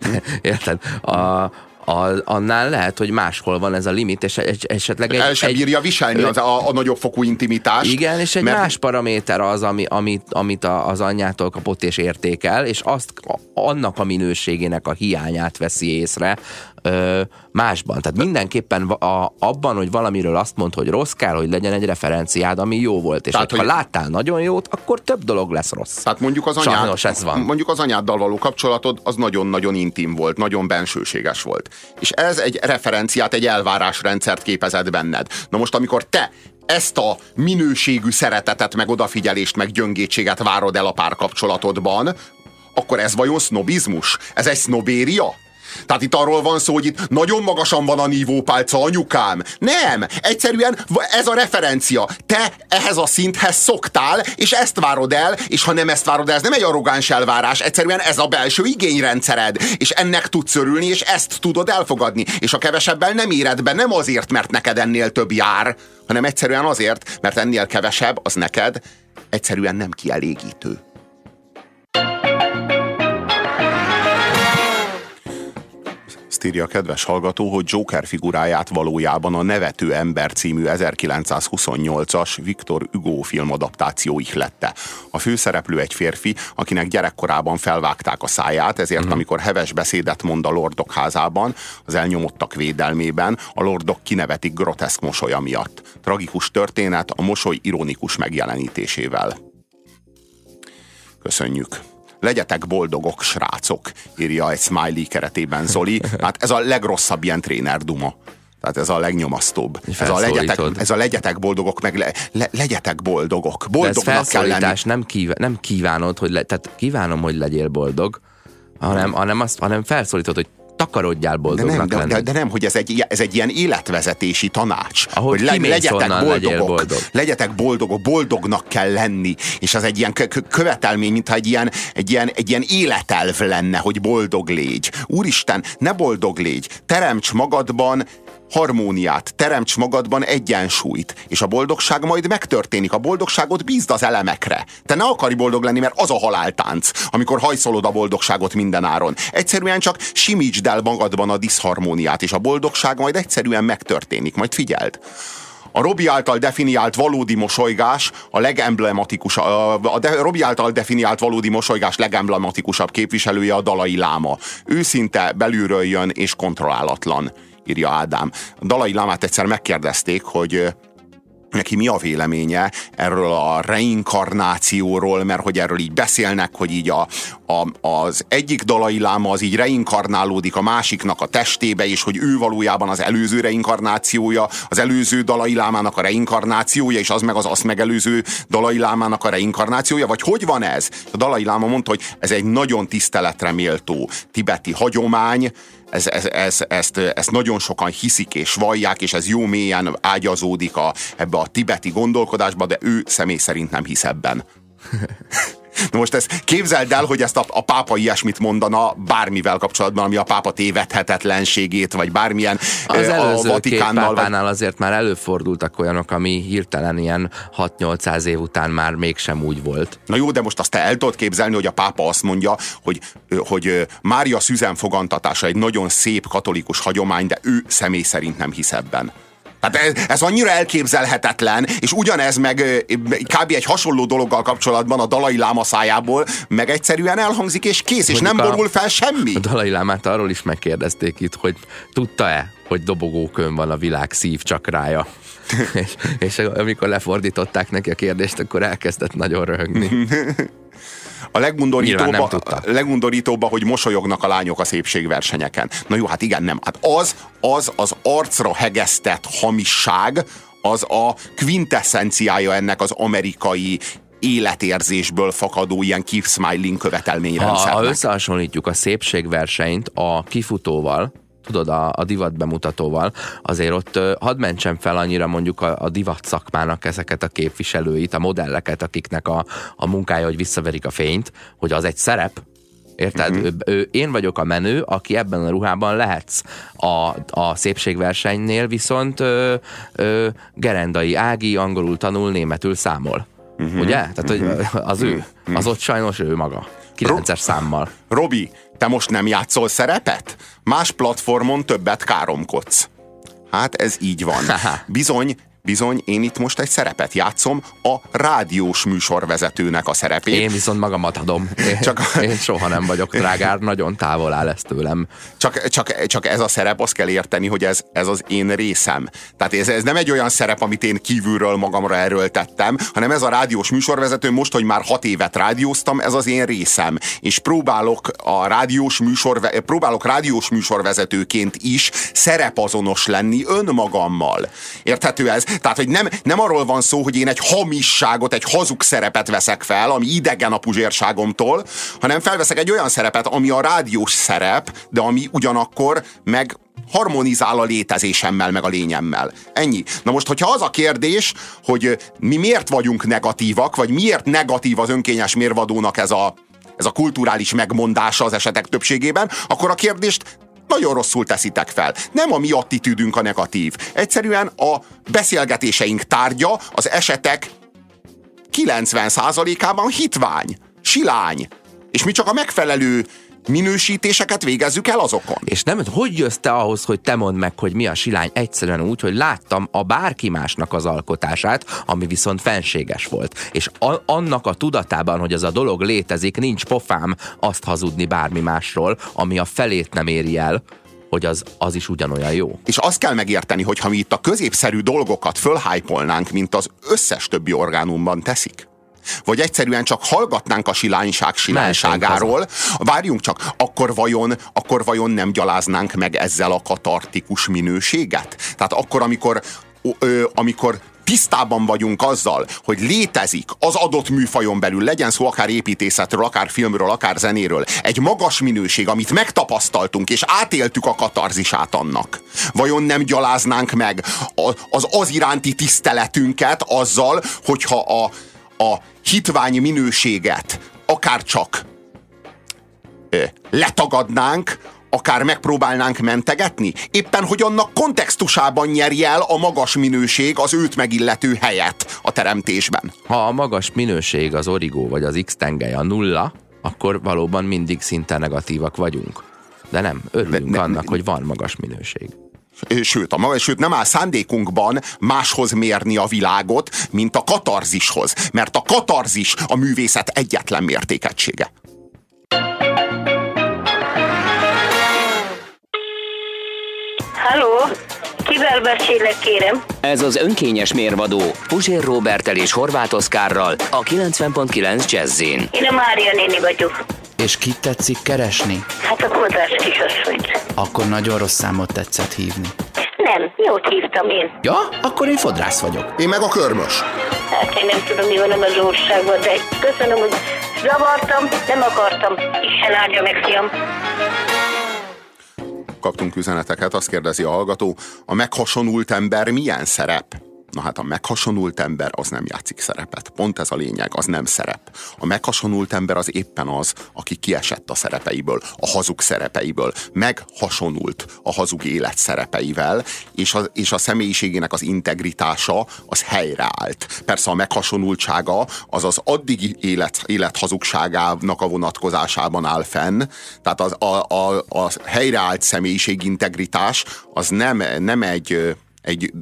Érted? A, a, annál lehet, hogy máshol van ez a limit, és egy, esetleg egy, El sem egy, bírja viselni az, a, a nagyobb fokú intimitást. igen, és egy mert- más paraméter az, ami, amit, amit a, az anyjától kapott és értékel, és azt a- annak a minőségének a hiányát veszi észre ö, másban. Tehát mindenképpen a, abban, hogy valamiről azt mond, hogy rossz kell, hogy legyen egy referenciád, ami jó volt. És Tehát, hogy- láttál nagyon jót, akkor több dolog lesz rossz. Tehát mondjuk az anyád, Sajnos ez van. mondjuk az anyáddal való kapcsolatod az nagyon-nagyon intim volt, nagyon bensőséges volt. És ez egy referenciát, egy elvárásrendszert képezett benned. Na most, amikor te ezt a minőségű szeretetet, meg odafigyelést, meg gyöngétséget várod el a párkapcsolatodban, akkor ez vajon sznobizmus? Ez egy sznobéria? Tehát itt arról van szó, hogy itt nagyon magasan van a nívópálca, anyukám. Nem! Egyszerűen ez a referencia. Te ehhez a szinthez szoktál, és ezt várod el, és ha nem ezt várod el, ez nem egy arrogáns elvárás, egyszerűen ez a belső igényrendszered, és ennek tudsz örülni, és ezt tudod elfogadni. És a kevesebbel nem éred be, nem azért, mert neked ennél több jár, hanem egyszerűen azért, mert ennél kevesebb az neked egyszerűen nem kielégítő. Azt írja a kedves hallgató, hogy Joker figuráját valójában a Nevető ember című 1928-as Viktor Hugo filmadaptáció ihlette. A főszereplő egy férfi, akinek gyerekkorában felvágták a száját, ezért uh-huh. amikor heves beszédet mond a lordok házában, az elnyomottak védelmében, a lordok kinevetik groteszk mosolya miatt. Tragikus történet a mosoly ironikus megjelenítésével. Köszönjük! Legyetek boldogok, srácok, írja egy smiley keretében Zoli. Hát ez a legrosszabb ilyen tréner duma. Tehát ez a legnyomasztóbb. Ez a, legyetek, ez a legyetek boldogok, meg le, le, legyetek boldogok. Boldognak kell lenni. Nem, kív, nem kívánod, hogy le, tehát kívánom, hogy legyél boldog, hanem, hanem, azt, hanem felszólítod, hogy takarodjál boldognak de nem, lenni. De, de nem, hogy ez egy, ez egy ilyen életvezetési tanács. Ahogy hogy le, legyetek boldogok, boldog. legyetek boldogok, boldognak kell lenni. És az egy ilyen követelmény, mintha egy ilyen, egy, ilyen, egy ilyen életelv lenne, hogy boldog légy. Úristen, ne boldog légy, teremts magadban harmóniát, teremts magadban egyensúlyt, és a boldogság majd megtörténik. A boldogságot bízd az elemekre. Te ne akarj boldog lenni, mert az a haláltánc, amikor hajszolod a boldogságot minden áron. Egyszerűen csak simítsd el magadban a diszharmóniát, és a boldogság majd egyszerűen megtörténik. Majd figyeld. A Robi által definiált valódi mosolygás a legemblematikusabb, a de, Robi által definiált valódi mosolygás legemblematikusabb képviselője a Dalai Láma. Őszinte, belülről jön és kontrollálatlan írja Ádám. A Dalai Lámát egyszer megkérdezték, hogy neki mi a véleménye erről a reinkarnációról, mert hogy erről így beszélnek, hogy így a, a, az egyik dalai láma az így reinkarnálódik a másiknak a testébe, és hogy ő valójában az előző reinkarnációja, az előző dalai lámának a reinkarnációja, és az meg az azt megelőző dalai lámának a reinkarnációja, vagy hogy van ez? A dalai láma mondta, hogy ez egy nagyon tiszteletre méltó tibeti hagyomány, ez, ez, ez, ezt, ezt nagyon sokan hiszik és vallják, és ez jó mélyen ágyazódik a, ebbe a tibeti gondolkodásba, de ő személy szerint nem hisz ebben. Na most ezt képzeld el, hogy ezt a, a pápa ilyesmit mondana bármivel kapcsolatban, ami a pápa tévedhetetlenségét, vagy bármilyen az a Vatikánnal. Az vagy... azért már előfordultak olyanok, ami hirtelen ilyen 6-800 év után már mégsem úgy volt. Na jó, de most azt te el tudod képzelni, hogy a pápa azt mondja, hogy, hogy Mária szüzen fogantatása egy nagyon szép katolikus hagyomány, de ő személy szerint nem hisz ebben. Tehát ez, ez annyira elképzelhetetlen, és ugyanez meg kb. egy hasonló dologgal kapcsolatban a Dalai Láma szájából meg egyszerűen elhangzik, és kész, és Mondjuk nem borul fel semmi. A Dalai Lámát arról is megkérdezték itt, hogy tudta-e, hogy dobogókön van a világ szív csakrája. és, és amikor lefordították neki a kérdést, akkor elkezdett nagyon röhögni. A legmundorítóbb, a legundorítóbb, hogy mosolyognak a lányok a szépségversenyeken. Na jó, hát igen, nem. Hát az, az az arcra hegesztett hamisság, az a quintessenciája ennek az amerikai életérzésből fakadó ilyen keep smiling követelményrendszernek. Ha, ha összehasonlítjuk a szépségversenyt a kifutóval, tudod, a, a divat bemutatóval, azért ott hadd mentsem fel annyira mondjuk a, a divat szakmának ezeket a képviselőit, a modelleket, akiknek a, a munkája, hogy visszaverik a fényt, hogy az egy szerep, Érted? Uh-huh. Ő, ő, én vagyok a menő, aki ebben a ruhában lehetsz. A, a szépségversenynél viszont ö, ö, Gerendai Ági angolul tanul, németül számol. Uh-huh. Ugye? Tehát, hogy uh-huh. az ő. Az ott sajnos ő maga. 9 számmal. Robi, te most nem játszol szerepet? Más platformon többet káromkodsz. Hát ez így van. Bizony, bizony én itt most egy szerepet játszom, a rádiós műsorvezetőnek a szerepét. Én viszont magamat adom. Én, csak, én soha nem vagyok drágár, nagyon távol áll ez tőlem. Csak, csak, csak ez a szerep, azt kell érteni, hogy ez, ez az én részem. Tehát ez, ez nem egy olyan szerep, amit én kívülről magamra erőltettem, hanem ez a rádiós műsorvezető, most, hogy már hat évet rádióztam, ez az én részem. És próbálok a rádiós műsor, próbálok rádiós műsorvezetőként is szerepazonos lenni önmagammal. Érthető ez? Tehát, hogy nem, nem arról van szó, hogy én egy hamisságot, egy hazug szerepet veszek fel, ami idegen a puzsérságomtól, hanem felveszek egy olyan szerepet, ami a rádiós szerep, de ami ugyanakkor meg harmonizál a létezésemmel, meg a lényemmel. Ennyi. Na most, hogyha az a kérdés, hogy mi miért vagyunk negatívak, vagy miért negatív az önkényes mérvadónak ez a, ez a kulturális megmondása az esetek többségében, akkor a kérdést nagyon rosszul teszitek fel. Nem a mi attitűdünk a negatív. Egyszerűen a beszélgetéseink tárgya az esetek 90%-ában hitvány, silány. És mi csak a megfelelő minősítéseket végezzük el azokon. És nem, hogy jössz te ahhoz, hogy te mondd meg, hogy mi a silány? Egyszerűen úgy, hogy láttam a bárki másnak az alkotását, ami viszont fenséges volt. És a, annak a tudatában, hogy ez a dolog létezik, nincs pofám azt hazudni bármi másról, ami a felét nem éri el, hogy az, az is ugyanolyan jó. És azt kell megérteni, hogy ha mi itt a középszerű dolgokat fölhájpolnánk, mint az összes többi orgánumban teszik, vagy egyszerűen csak hallgatnánk a silányság silányságáról, várjunk csak, akkor vajon, akkor vajon nem gyaláznánk meg ezzel a katartikus minőséget? Tehát akkor, amikor, ö, amikor tisztában vagyunk azzal, hogy létezik az adott műfajon belül, legyen szó akár építészetről, akár filmről, akár zenéről, egy magas minőség, amit megtapasztaltunk, és átéltük a katarzisát annak. Vajon nem gyaláznánk meg az az iránti tiszteletünket azzal, hogyha a, a hitvány minőséget akár csak ö, letagadnánk, akár megpróbálnánk mentegetni? Éppen, hogy annak kontextusában nyerje el a magas minőség az őt megillető helyet a teremtésben. Ha a magas minőség az origó vagy az x-tengely a nulla, akkor valóban mindig szinte negatívak vagyunk. De nem, örülünk ne, ne, annak, ne, hogy van magas minőség. Sőt, a, sőt, nem áll szándékunkban máshoz mérni a világot, mint a katarzishoz. Mert a katarzis a művészet egyetlen mértékegysége. Halló, kivel beszélek, kérem? Ez az önkényes mérvadó Puzsér Robertel és Horváth Oszkárral a 90.9 Jazzin. Én a Mária néni vagyok. És kit tetszik keresni? Hát a kodás kisasszonyt. Akkor nagyon rossz számot tetszett hívni. Nem, jót hívtam én. Ja, akkor én fodrász vagyok. Én meg a körmös. Hát én nem tudom, mi van az országban, de köszönöm, hogy zavartam, nem akartam. Isten áldja meg, fiam kaptunk üzeneteket, azt kérdezi a hallgató, a meghasonult ember milyen szerep? Na hát a meghasonult ember az nem játszik szerepet. Pont ez a lényeg, az nem szerep. A meghasonult ember az éppen az, aki kiesett a szerepeiből, a hazug szerepeiből, meghasonult a hazug élet szerepeivel, és a, és a személyiségének az integritása az helyreállt. Persze a meghasonultsága az az addigi élet, élet hazugságának a vonatkozásában áll fenn, tehát az, a, a, a helyreállt személyiség integritás az nem, nem egy, egy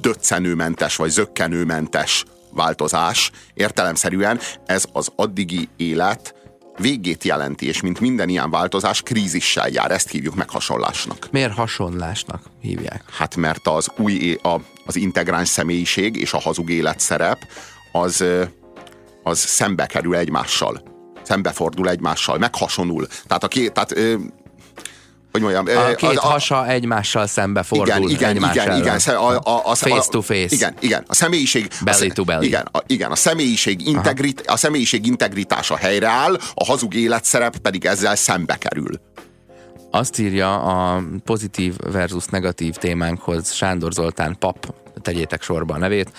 döccenőmentes vagy zöggenőmentes változás. Értelemszerűen ez az addigi élet végét jelenti, és mint minden ilyen változás, krízissel jár. Ezt hívjuk meg hasonlásnak. Miért hasonlásnak hívják? Hát mert az új, a, az integráns személyiség és a hazug életszerep az, az szembe kerül egymással. Szembefordul egymással, meghasonul. Tehát, a két, tehát hogy mondjam, a két a, a, hasa egymással szembe fordul. Igen, igen, igen, igen. A, a, a, face to face. Igen, igen. A személyiség... Belly a, to belly. Igen, a, igen, a személyiség, integrit, a személyiség integritása helyreáll, a hazug életszerep pedig ezzel szembe kerül. Azt írja a pozitív versus negatív témánkhoz Sándor Zoltán pap, tegyétek sorba a nevét,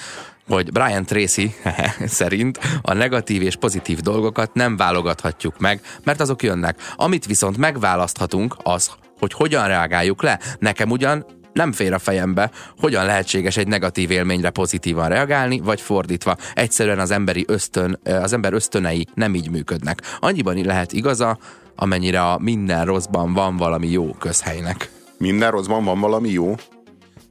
hogy Brian Tracy szerint a negatív és pozitív dolgokat nem válogathatjuk meg, mert azok jönnek. Amit viszont megválaszthatunk, az, hogy hogyan reagáljuk le. Nekem ugyan nem fér a fejembe, hogyan lehetséges egy negatív élményre pozitívan reagálni, vagy fordítva. Egyszerűen az emberi ösztön, az ember ösztönei nem így működnek. Annyiban lehet igaza, amennyire a minden rosszban van valami jó közhelynek. Minden rosszban van valami jó?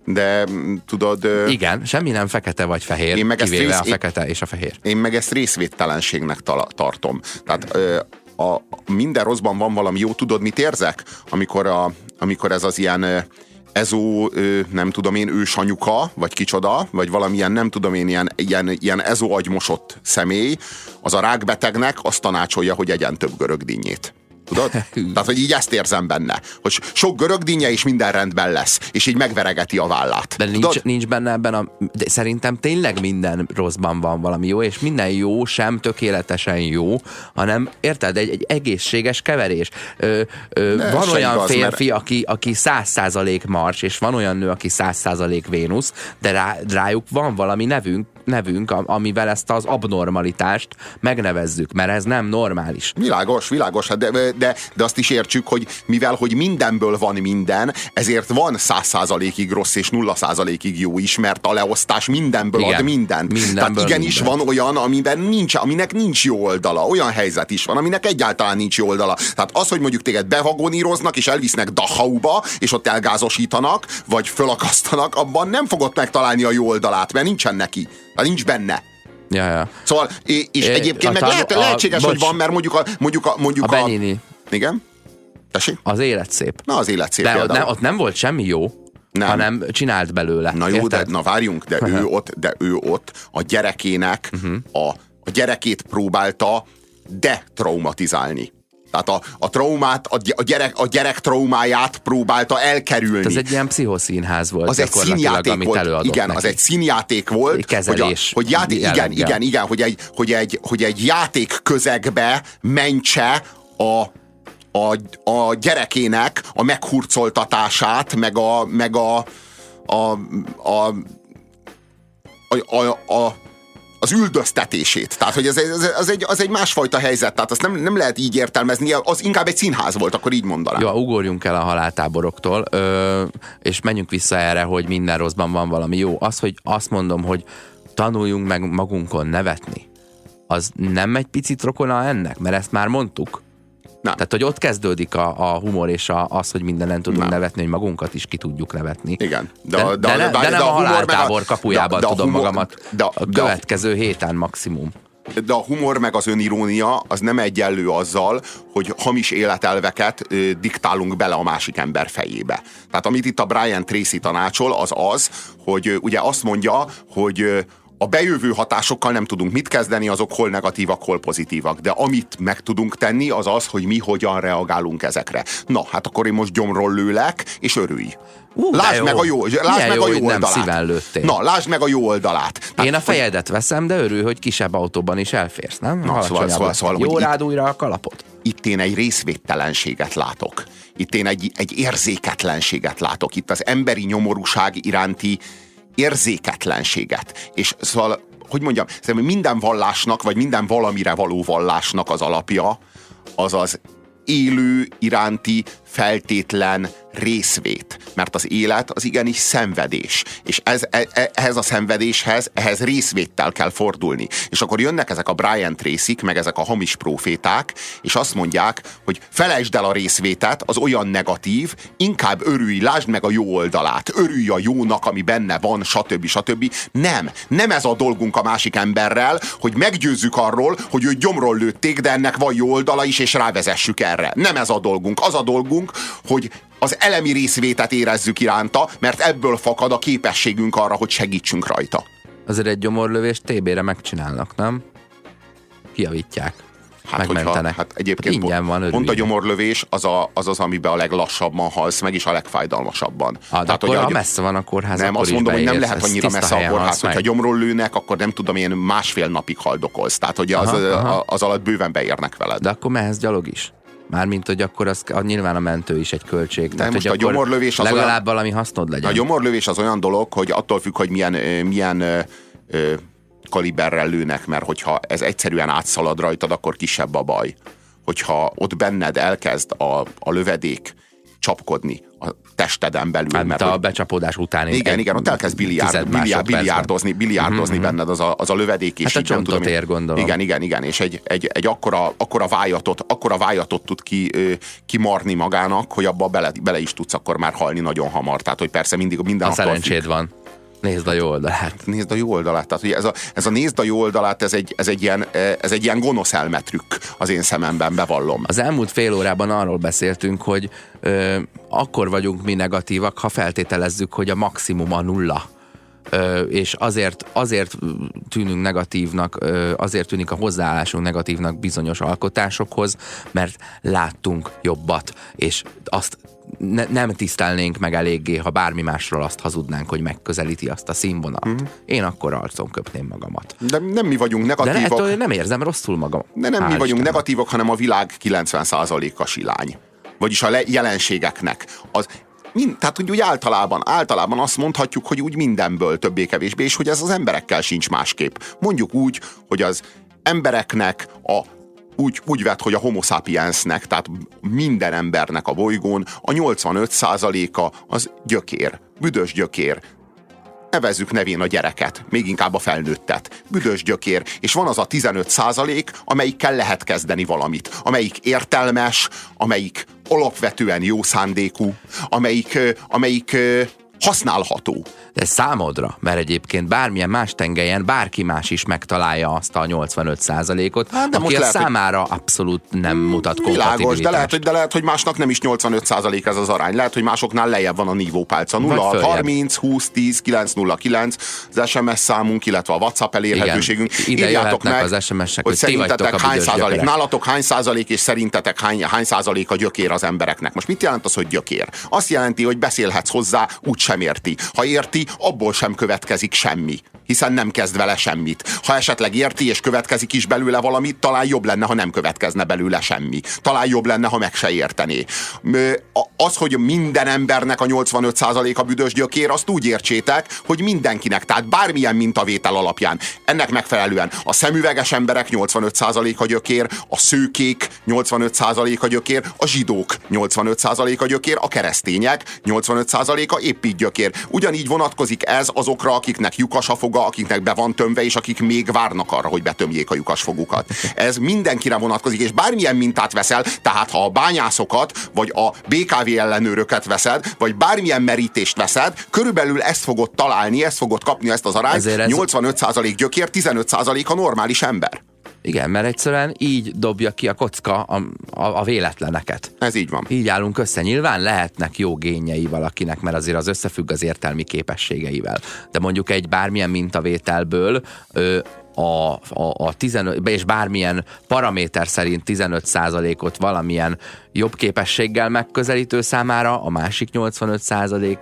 de mm, tudod... Igen, semmi nem fekete vagy fehér, én meg kivéve rész, a fekete és a fehér. Én meg ezt részvédtelenségnek tartom. Tehát a, a, minden rosszban van valami jó, tudod, mit érzek? Amikor, a, amikor ez az ilyen ezó, nem tudom én, ősanyuka, vagy kicsoda, vagy valamilyen, nem tudom én, ilyen, ilyen, ilyen ezó agymosott személy, az a rákbetegnek azt tanácsolja, hogy egyen több görögdínyét. Tudod? Tehát, hogy így ezt érzem benne. Hogy sok görögdínje és minden rendben lesz. És így megveregeti a vállát. De nincs, Tudod? nincs benne ebben a... De szerintem tényleg minden rosszban van valami jó, és minden jó sem tökéletesen jó, hanem érted, egy, egy egészséges keverés. Ö, ö, Ne, van olyan igaz, férfi, mert- aki, aki 100% Mars, és van olyan nő, aki 100% Vénusz, de rá, rájuk van valami nevünk, nevünk, am- amivel ezt az abnormalitást megnevezzük, mert ez nem normális. Világos, világos, hát de, de, de azt is értsük, hogy mivel, hogy mindenből van minden, ezért van száz százalékig rossz és nulla százalékig jó is, mert a leosztás mindenből Igen, ad mindent. mindenből Tehát igenis mindent. van olyan, amiben nincs, aminek nincs jó oldala. Olyan helyzet is van, aminek egyáltalán nincs jó oldala. Tehát az, hogy mondjuk téged bevagoníroznak, és elvisznek Dachauba, és ott elgázosítanak, vagy fölakasztanak, abban nem fogod megtalálni a jó oldalát, mert nincsen neki. Nincs benne. Ja, ja. Szóval, és É, egyébként a meg lehet, a- lehetséges, hogy bocs. van, mert mondjuk a, mondjuk a, mondjuk A Benyini, igen? Tessék? az élet szép. Na, az élet szép De ott például. nem, ott nem volt semmi jó, Nem. hanem csinált belőle. Na jó, de, Érted? na várjunk, de ő ott, de ő ott a gyerekének Mhm. a, a gyerekét próbálta detraumatizálni. Tehát a, a traumát, a, gy- a, gyerek, a gyerek traumáját próbálta elkerülni. Ez egy ilyen pszichoszínház volt az egy színjáték amit volt. Igen, neki. az egy színjáték volt. Kezelés hogy, a, hogy játék, igen, igen, igen, hogy egy, hogy, egy, hogy egy játék közegbe mentse a, a, a gyerekének a meghurcoltatását, meg a, meg a, a, a, a, a, a az üldöztetését. Tehát, hogy ez, ez, az, egy, az egy másfajta helyzet. Tehát azt nem, nem lehet így értelmezni. Az inkább egy színház volt, akkor így mondanám. Jó, ugorjunk el a haláltáboroktól, ö, és menjünk vissza erre, hogy minden rosszban van valami jó. Az, hogy azt mondom, hogy tanuljunk meg magunkon nevetni, az nem egy picit rokona ennek? Mert ezt már mondtuk. Nem. Tehát, hogy ott kezdődik a, a humor és a, az, hogy mindenen tudunk Nem. nevetni, hogy magunkat is ki tudjuk nevetni. Igen. De, de, de, ne, várj, de nem a, meg haláltábor kapujában de- de a tudom humor- magamat de, a de, következő héten maximum. de a humor meg az önirónia az nem egyenlő azzal, hogy hamis életelveket ö, diktálunk bele a másik ember fejébe. Tehát amit itt a Brian Tracy tanácsol, az az, hogy ö, ugye azt mondja, hogy ö, a bejövő hatásokkal nem tudunk mit kezdeni, azok hol negatívak, hol pozitívak. De amit meg tudunk tenni, az az, hogy mi hogyan reagálunk ezekre. Na, hát akkor én most gyomról lőlek, és örülj. De lásd jó. meg a jó, lásd meg jó, a hogy jó oldalát. Na, lásd meg a jó oldalát. Tehát, Én a fejedet veszem, de örül, hogy kisebb autóban is elférsz, nem? szóval- Alacsonyabb szóval- lesz. szóval, Jó hogy rád újra a kalapot. itt én egy részvédtelenséget látok. Itt én egy, egy érzéketlenséget látok. Itt az emberi nyomorúság iránti érzéketlenséget. És szóval, hogy mondjam, szerintem minden vallásnak, vagy minden valamire való vallásnak az alapja, az az élő iránti feltétlen részvét. Mert az élet az igenis szenvedés. És ez, e, e- ehhez a szenvedéshez, ehhez részvéttel kell fordulni. És akkor jönnek ezek a Brian tracy meg ezek a hamis proféták, és azt mondják, hogy felejtsd el a részvétet, az olyan negatív, inkább örülj, lásd meg a jó oldalát, örülj a jónak, ami benne van, stb. stb. Nem, nem ez a dolgunk a másik emberrel, hogy meggyőzzük arról, hogy ő gyomról lőtték, de ennek van jó oldala is, és rávezessük erre. Nem ez a dolgunk. Az a dolgunk, hogy az elemi részvétet érezzük iránta, mert ebből fakad a képességünk arra, hogy segítsünk rajta. Azért egy gyomorlövést TB-re megcsinálnak, nem? Kiavítják. Hát, Megmentenek. hogyha, hát egyébként Ingyen van, pont a gyomorlövés az, a, az az, amiben a leglassabban halsz meg, és a legfájdalmasabban. Ah, de akkor, hogy ha a- messze van a kórház, nem, azt mondom, hogy nem lehet annyira messze a kórház, meg. hogyha gyomról lőnek, akkor nem tudom, én másfél napig haldokolsz. Tehát, hogy az, Aha, aha. az alatt bőven beérnek veled. De akkor mehetsz gyalog is. Mármint, hogy akkor az, a, nyilván a mentő is egy költség. Tehát, most hogy a gyomorlövés az legalább olyan- valami hasznod legyen. A gyomorlövés az olyan dolog, hogy attól függ, hogy milyen, milyen ö, ö, kaliberrel lőnek, mert hogyha ez egyszerűen átszalad rajtad, akkor kisebb a baj. Hogyha ott benned elkezd a, a lövedék csapkodni a testeden belül, Hát, mert a hogy- becsapódás után igen, igen, ott elkezd biliárd, biliárd, biliárdozni, biliárdozni benned az a, az a lövedék. És Hát a így nem csontot tudom, ér, gondolom. Igen, igen, igen, és egy, egy, egy akkora, akkora, vájatot, akkora vájatot tud ki, kimarni magának, hogy abba bele, bele is tudsz akkor már halni nagyon hamar. Tehát, hogy persze mindig minden A szerencséd függ. van. Nézd a jó oldalát. Nézd a jó oldalát. Tehát, hogy ez a, ez a nézd a jó oldalát, ez egy, ez egy, ilyen, eh, ez egy ilyen gonosz elmetrükk az én szememben, bevallom. Az elmúlt fél órában arról beszéltünk, hogy ö, akkor vagyunk mi negatívak, ha feltételezzük, hogy a maximum a nulla. És azért, azért tűnünk negatívnak, azért tűnik a hozzáállásunk negatívnak bizonyos alkotásokhoz, mert láttunk jobbat, és azt ne, nem tisztelnénk meg eléggé, ha bármi másról azt hazudnánk, hogy megközelíti azt a színvonalat. Mm. Én akkor arcon köpném magamat. De nem mi vagyunk De negatívak. lehet, hogy nem érzem rosszul magam. De nem Hál' mi vagyunk Istennek. negatívak, hanem a világ 90%-a silány. Vagyis a le- jelenségeknek. Az, mind, tehát úgy, úgy általában, általában azt mondhatjuk, hogy úgy mindenből többé-kevésbé, és hogy ez az emberekkel sincs másképp. Mondjuk úgy, hogy az embereknek a úgy, úgy vett, hogy a homo sapiensnek, tehát minden embernek a bolygón a 85%-a az gyökér, büdös gyökér, nevezzük nevén a gyereket, még inkább a felnőttet. Büdös gyökér, és van az a 15 százalék, amelyikkel lehet kezdeni valamit. Amelyik értelmes, amelyik alapvetően jó szándékú, amelyik, amelyik használható. De számodra, mert egyébként bármilyen más tengelyen bárki más is megtalálja azt a 85 ot Hát, de aki a lehet, hogy- számára abszolút nem mutat Világos, de lehet, hogy, de lehet, hogy másnak nem is 85 százalék ez az arány. Lehet, hogy másoknál lejjebb van a nívópálca. 0 Vagy följebb. 30 20 10 9 0 9 az SMS számunk, illetve a WhatsApp elérhetőségünk. Ide Írjátok jöhetnek az SMS-ek, hogy szerintetek hány százalék, gyökerek. nálatok hány százalék, és szerintetek hány, hány százalék a gyökér az embereknek. Most mit jelent az, hogy gyökér? Azt jelenti, hogy beszélhetsz hozzá, úgy sem érti. Ha érti, abból sem következik semmi hiszen nem kezd vele semmit. Ha esetleg érti és következik is belőle valamit, talán jobb lenne, ha nem következne belőle semmi. Talán jobb lenne, ha meg se értené. Az, hogy minden embernek a 85%-a büdös gyökér, azt úgy értsétek, hogy mindenkinek, tehát bármilyen mintavétel alapján. Ennek megfelelően a szemüveges emberek 85%-a gyökér, a szőkék 85%-a gyökér, a zsidók 85%-a gyökér, a keresztények 85%-a épp így gyökér. Ugyanígy vonatkozik ez azokra, akiknek lyukas a foga, akiknek be van tömve, és akik még várnak arra, hogy betömjék a lyukas fogukat. Ez mindenkire vonatkozik, és bármilyen mintát veszel, tehát ha a bányászokat, vagy a BKV ellenőröket veszed, vagy bármilyen merítést veszed, körülbelül ezt fogod találni, ezt fogod kapni, ezt az arányt. Ezért ez- 85% gyökér, 15% a normális ember. Igen, mert egyszerűen így dobja ki a kocka a, a, a véletleneket. Ez így van. Így állunk össze. Nyilván lehetnek jó génjei valakinek, mert azért az összefügg az értelmi képességeivel. De mondjuk egy bármilyen mintavételből ö, a, a, a 15, és bármilyen paraméter szerint 15%-ot valamilyen jobb képességgel megközelítő számára, a másik 85%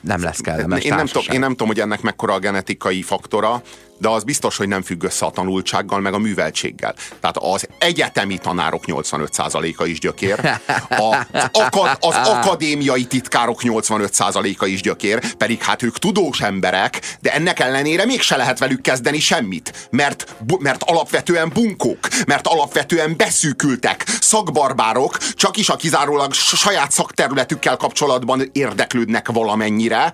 nem lesz kellemes Én nem, tudom, én nem tudom, hogy ennek mekkora a genetikai faktora, de az biztos, hogy nem függ össze a tanultsággal, meg a műveltséggel. Tehát az egyetemi tanárok 85%-a is gyökér, az, akad, az akadémiai titkárok 85%-a is gyökér, pedig hát ők tudós emberek, de ennek ellenére mégse lehet velük kezdeni semmit, mert, mert alapvetően bunkók, mert alapvetően beszűkültek, szakbarbárok, csak is a kizárólag saját szakterületükkel kapcsolatban érdeklődnek valamennyire,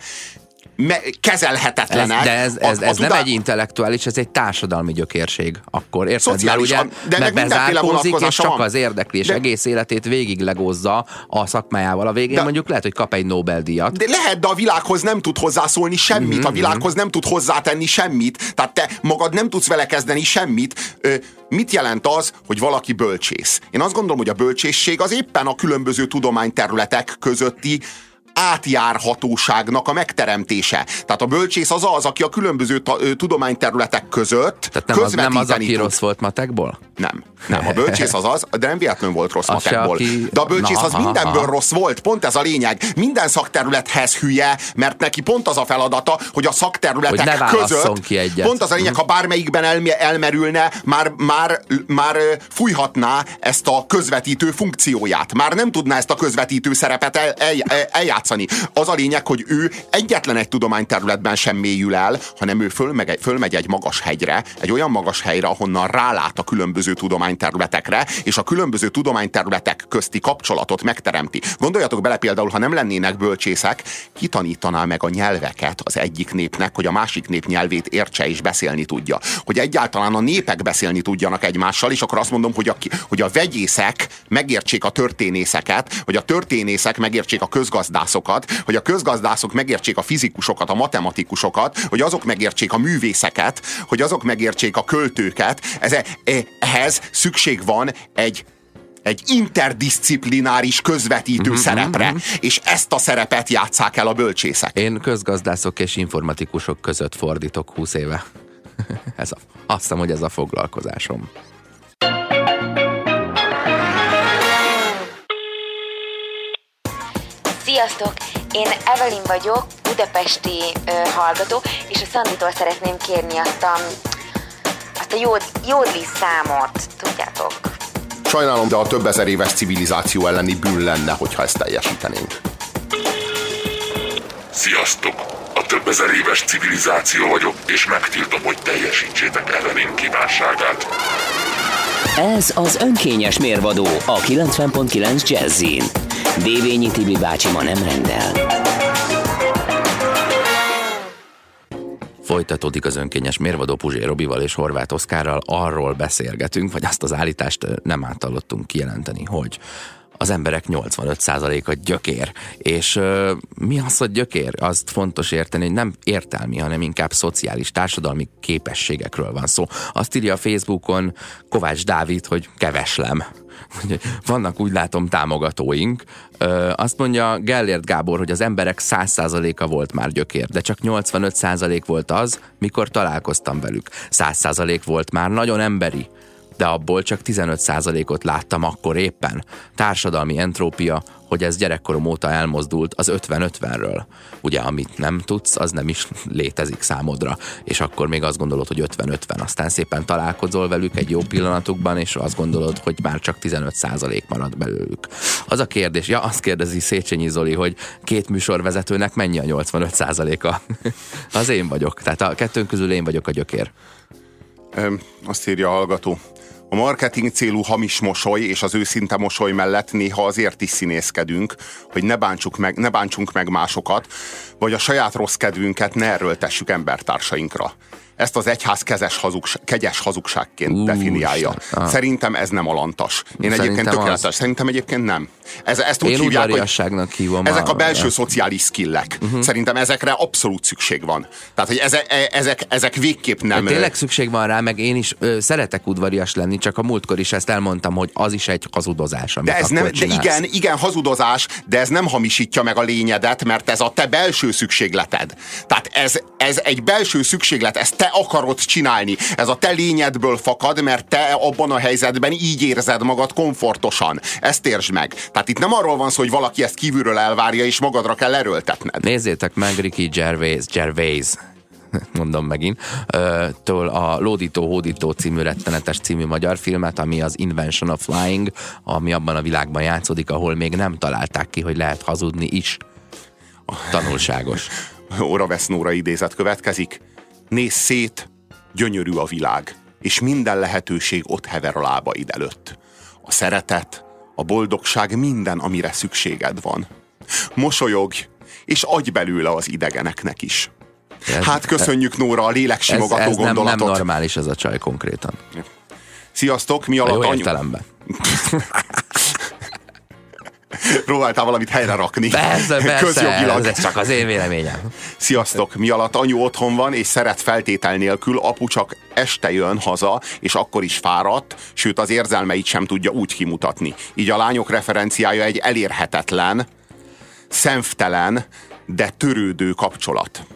me- Ez, kezelhetetlenek. de ez, A- ez, a ez nem tudá- egy intellektuális, ez egy társadalmi gyökérség. Akkor érted? Mert Szociális, ugye de mert bezárkózik, és csak van. az érdekli, és De- egész életét végig legozza a szakmájával. A végén De- mondjuk lehet, hogy kap egy Nobel-díjat. De lehet, de a világhoz nem tud hozzászólni semmit, Mhm, a világhoz nem tud hozzátenni semmit, tehát te magad nem tudsz vele kezdeni semmit. Ö, mit jelent az, hogy valaki bölcsész? Én azt gondolom, hogy a bölcsészség az éppen a különböző tudományterületek közötti átjárhatóságnak a megteremtése. Tehát a bölcsész az az, aki a különböző tudományterületek között Tehát nem az, nem az, aki tud. rossz volt matekból? Nem. Nem, a bölcsész az az, de nem véletlenül volt rossz Az se, matekból. aki- De a bölcsész Na, az aha, mindenből aha. rossz volt, pont ez a lényeg. Minden szakterülethez hülye, mert neki pont az a feladata, hogy a szakterületek Hogy között, ki egyet. pont az a lényeg, ha bármelyikben elme- elmerülne, már, már, már fújhatná ezt a közvetítő funkcióját. Már nem tudná ezt a közvetítő szerepet el, el, el, eljátszani. Az a lényeg, hogy ő egyetlen egy tudományterületben sem mélyül el, hanem ő fölmegy, fölmegy egy magas hegyre, egy olyan magas helyre, ahonnan rálát a különböző tudományterületekre, és a különböző tudományterületek közti kapcsolatot megteremti. Gondoljatok bele például, ha nem lennének bölcsészek, kitanítaná meg a nyelveket az egyik népnek, hogy a másik nép nyelvét értse és beszélni tudja. Hogy egyáltalán a népek beszélni tudjanak egymással, és akkor azt mondom, hogy a, hogy a vegyészek megértsék a történészeket, hogy a történészek megértsék a közgazdászokat, hogy a közgazdászok megértsék a fizikusokat, a matematikusokat, hogy azok megértsék a művészeket, hogy azok megértsék a költőket. Ez, e- ehhez szükség van egy egy interdisziplináris közvetítő Mhm, szerepre, és ezt a szerepet játsszák el a bölcsészek. Én közgazdászok és informatikusok között fordítok 20 éve. ez a, azt hiszem, hogy ez a foglalkozásom. Sziasztok! Én Evelyn vagyok, budapesti ö, hallgató, és a Szanditól szeretném kérni azt a, azt a jód, jódli számot, tudjátok? Sajnálom, de a több ezer éves civilizáció elleni bűn lenne, hogyha ezt teljesítenénk. Sziasztok! A több ezer éves civilizáció vagyok, és megtiltom, hogy teljesítsétek Evelyn kívánságát. Ez az önkényes mérvadó a 90.9 Jazzin. Dévényi Tibi bácsi ma nem rendel. Folytatódik az önkényes mérvadó Puzsé Robival és Horváth Oszkárral. Arról beszélgetünk, vagy azt az állítást nem átallottunk kijelenteni, hogy az emberek 85%-a gyökér. És ö, mi az, hogy gyökér? Azt fontos érteni, hogy nem értelmi, hanem inkább szociális, társadalmi képességekről van szó. Azt írja a Facebookon Kovács Dávid, hogy keveslem. Vannak úgy látom támogatóink. Ö, azt mondja Gellért Gábor, hogy az emberek 100%-a volt már gyökér, de csak 85% volt az, mikor találkoztam velük. 100% volt már nagyon emberi, de abból csak 15%-ot láttam akkor éppen. Társadalmi entrópia, hogy ez gyerekkorom óta elmozdult az 50-50-ről. Ugye, amit nem tudsz, az nem is létezik számodra, és akkor még azt gondolod, hogy 50-50, aztán szépen találkozol velük egy jó pillanatukban, és azt gondolod, hogy már csak 15% marad belőlük. Az a kérdés, ja, azt kérdezi Széchenyi Zoli, hogy két műsorvezetőnek mennyi a 85%-a? az én vagyok, tehát a kettőnk közül én vagyok a gyökér. Azt írja a hallgató. A marketing célú hamis mosoly és az őszinte mosoly mellett néha azért is színészkedünk, hogy ne, bántsuk meg, ne bántsunk meg másokat, vagy a saját rossz kedvünket ne erőltessük embertársainkra. Ezt az egyház kezes hazugság, kegyes hazugságként Ú, definiálja. Ah. Szerintem ez nem alantas. Én Szerintem egyébként tökéletes. az. Szerintem egyébként nem. Ez, ezt úgy Én hívják, hogy hívom. ezek a belső a- szociális skillek. Uh-huh. Szerintem ezekre abszolút szükség van. Tehát, hogy ezek, e- ezek, ezek végképp nem... Nem, tényleg szükség van rá, meg én is ö, szeretek udvarias lenni, csak a múltkor is ezt elmondtam, hogy az is egy hazudozás, amit De ez nem, de csinálsz. igen, igen, hazudozás, de ez nem hamisítja meg a lényedet, mert ez a te belső szükségleted. Tehát ez, ez egy belső szükséglet, ezt te akarod csinálni. Ez a te lényedből fakad, mert te abban a helyzetben így érzed magad komfortosan. Ezt értsd meg. Tehát itt nem arról van szó, hogy valaki ezt kívülről elvárja, és magadra kell erőltetned. Nézzétek meg Ricky Gervais, Gervais mondom megint, től a Lódító Hódító című rettenetes című magyar filmet, ami az Invention of Flying, ami abban a világban játszódik, ahol még nem találták ki, hogy lehet hazudni is. Tanulságos. Óra Vesznóra idézet következik. Nézz szét, gyönyörű a világ, és minden lehetőség ott hever a lábaid előtt. A szeretet, a boldogság minden, amire szükséged van. Mosolyogj, és adj belőle az idegeneknek is. Ez- Hát köszönjük Nóra a Ez, léleksimogató ez nem, nem gondolatot. normális ez a csaj konkrétan. Sziasztok, mi A alatt jó anyu... értelemben. Próbáltál valamit helyre rakni. Persze, persze, Közjogilag. ez csak az én véleményem. Sziasztok! Mi alatt anyu otthon van, és szeret feltétel nélkül, apu csak este jön haza, és akkor is fáradt, sőt az érzelmeit sem tudja úgy kimutatni. Így a lányok referenciája egy elérhetetlen, szemtelen, de törődő kapcsolat.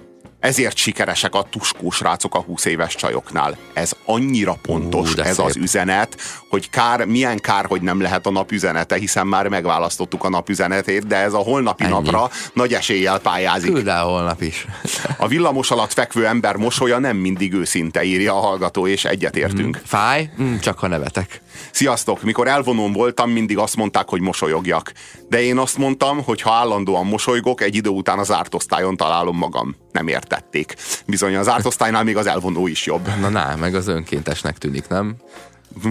Ezért sikeresek a tuskós rácok a 20 éves csajoknál. Ez annyira pontos, Ú, ez szép. az üzenet, hogy kár, milyen kár, hogy nem lehet a nap üzenete, hiszen már megválasztottuk a nap üzenetét, de ez a holnapi Ennyi. napra nagy eséllyel pályázik. Küld el holnap is. A villamos alatt fekvő ember mosolya nem mindig őszinte, írja a hallgató, és egyetértünk. Fáj? Mm, csak ha nevetek. Sziasztok! Mikor elvonón voltam, mindig azt mondták, hogy mosolyogjak. De én azt mondtam, hogy ha állandóan mosolygok, egy idő után az zárt osztályon találom magam. Nem értették. Bizony az zárt osztálynál még az elvonó is jobb. Na, na, meg az önkéntesnek tűnik, nem?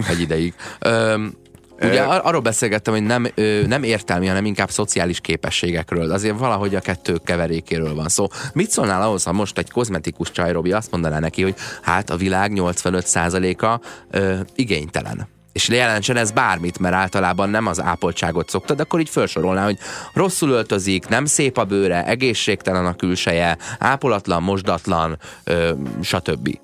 Egy ideig. Öm, Ugye ar- arról beszélgettem, hogy nem, ö, nem értelmi, hanem inkább szociális képességekről. Azért valahogy a kettő keverékéről van szó. Mit szólnál ahhoz, ha most egy kozmetikus csaj, Robi, azt mondaná neki, hogy hát a világ 85%-a ö, igénytelen. És jelentsen ez bármit, mert általában nem az ápoltságot szoktad, akkor így felsorolná, hogy rosszul öltözik, nem szép a bőre, egészségtelen a külseje, ápolatlan, mosdatlan, ö, stb.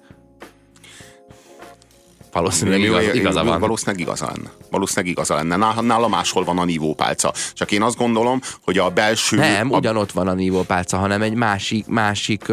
Valószínűleg igaz, igaza van. Valószínűleg igaza lenne. Valószínűleg igaza lenne. Nála, nála máshol van a nívópálca. Csak én azt gondolom, hogy a belső... Nem, a, ugyanott van a nívópálca, hanem egy másik, másik,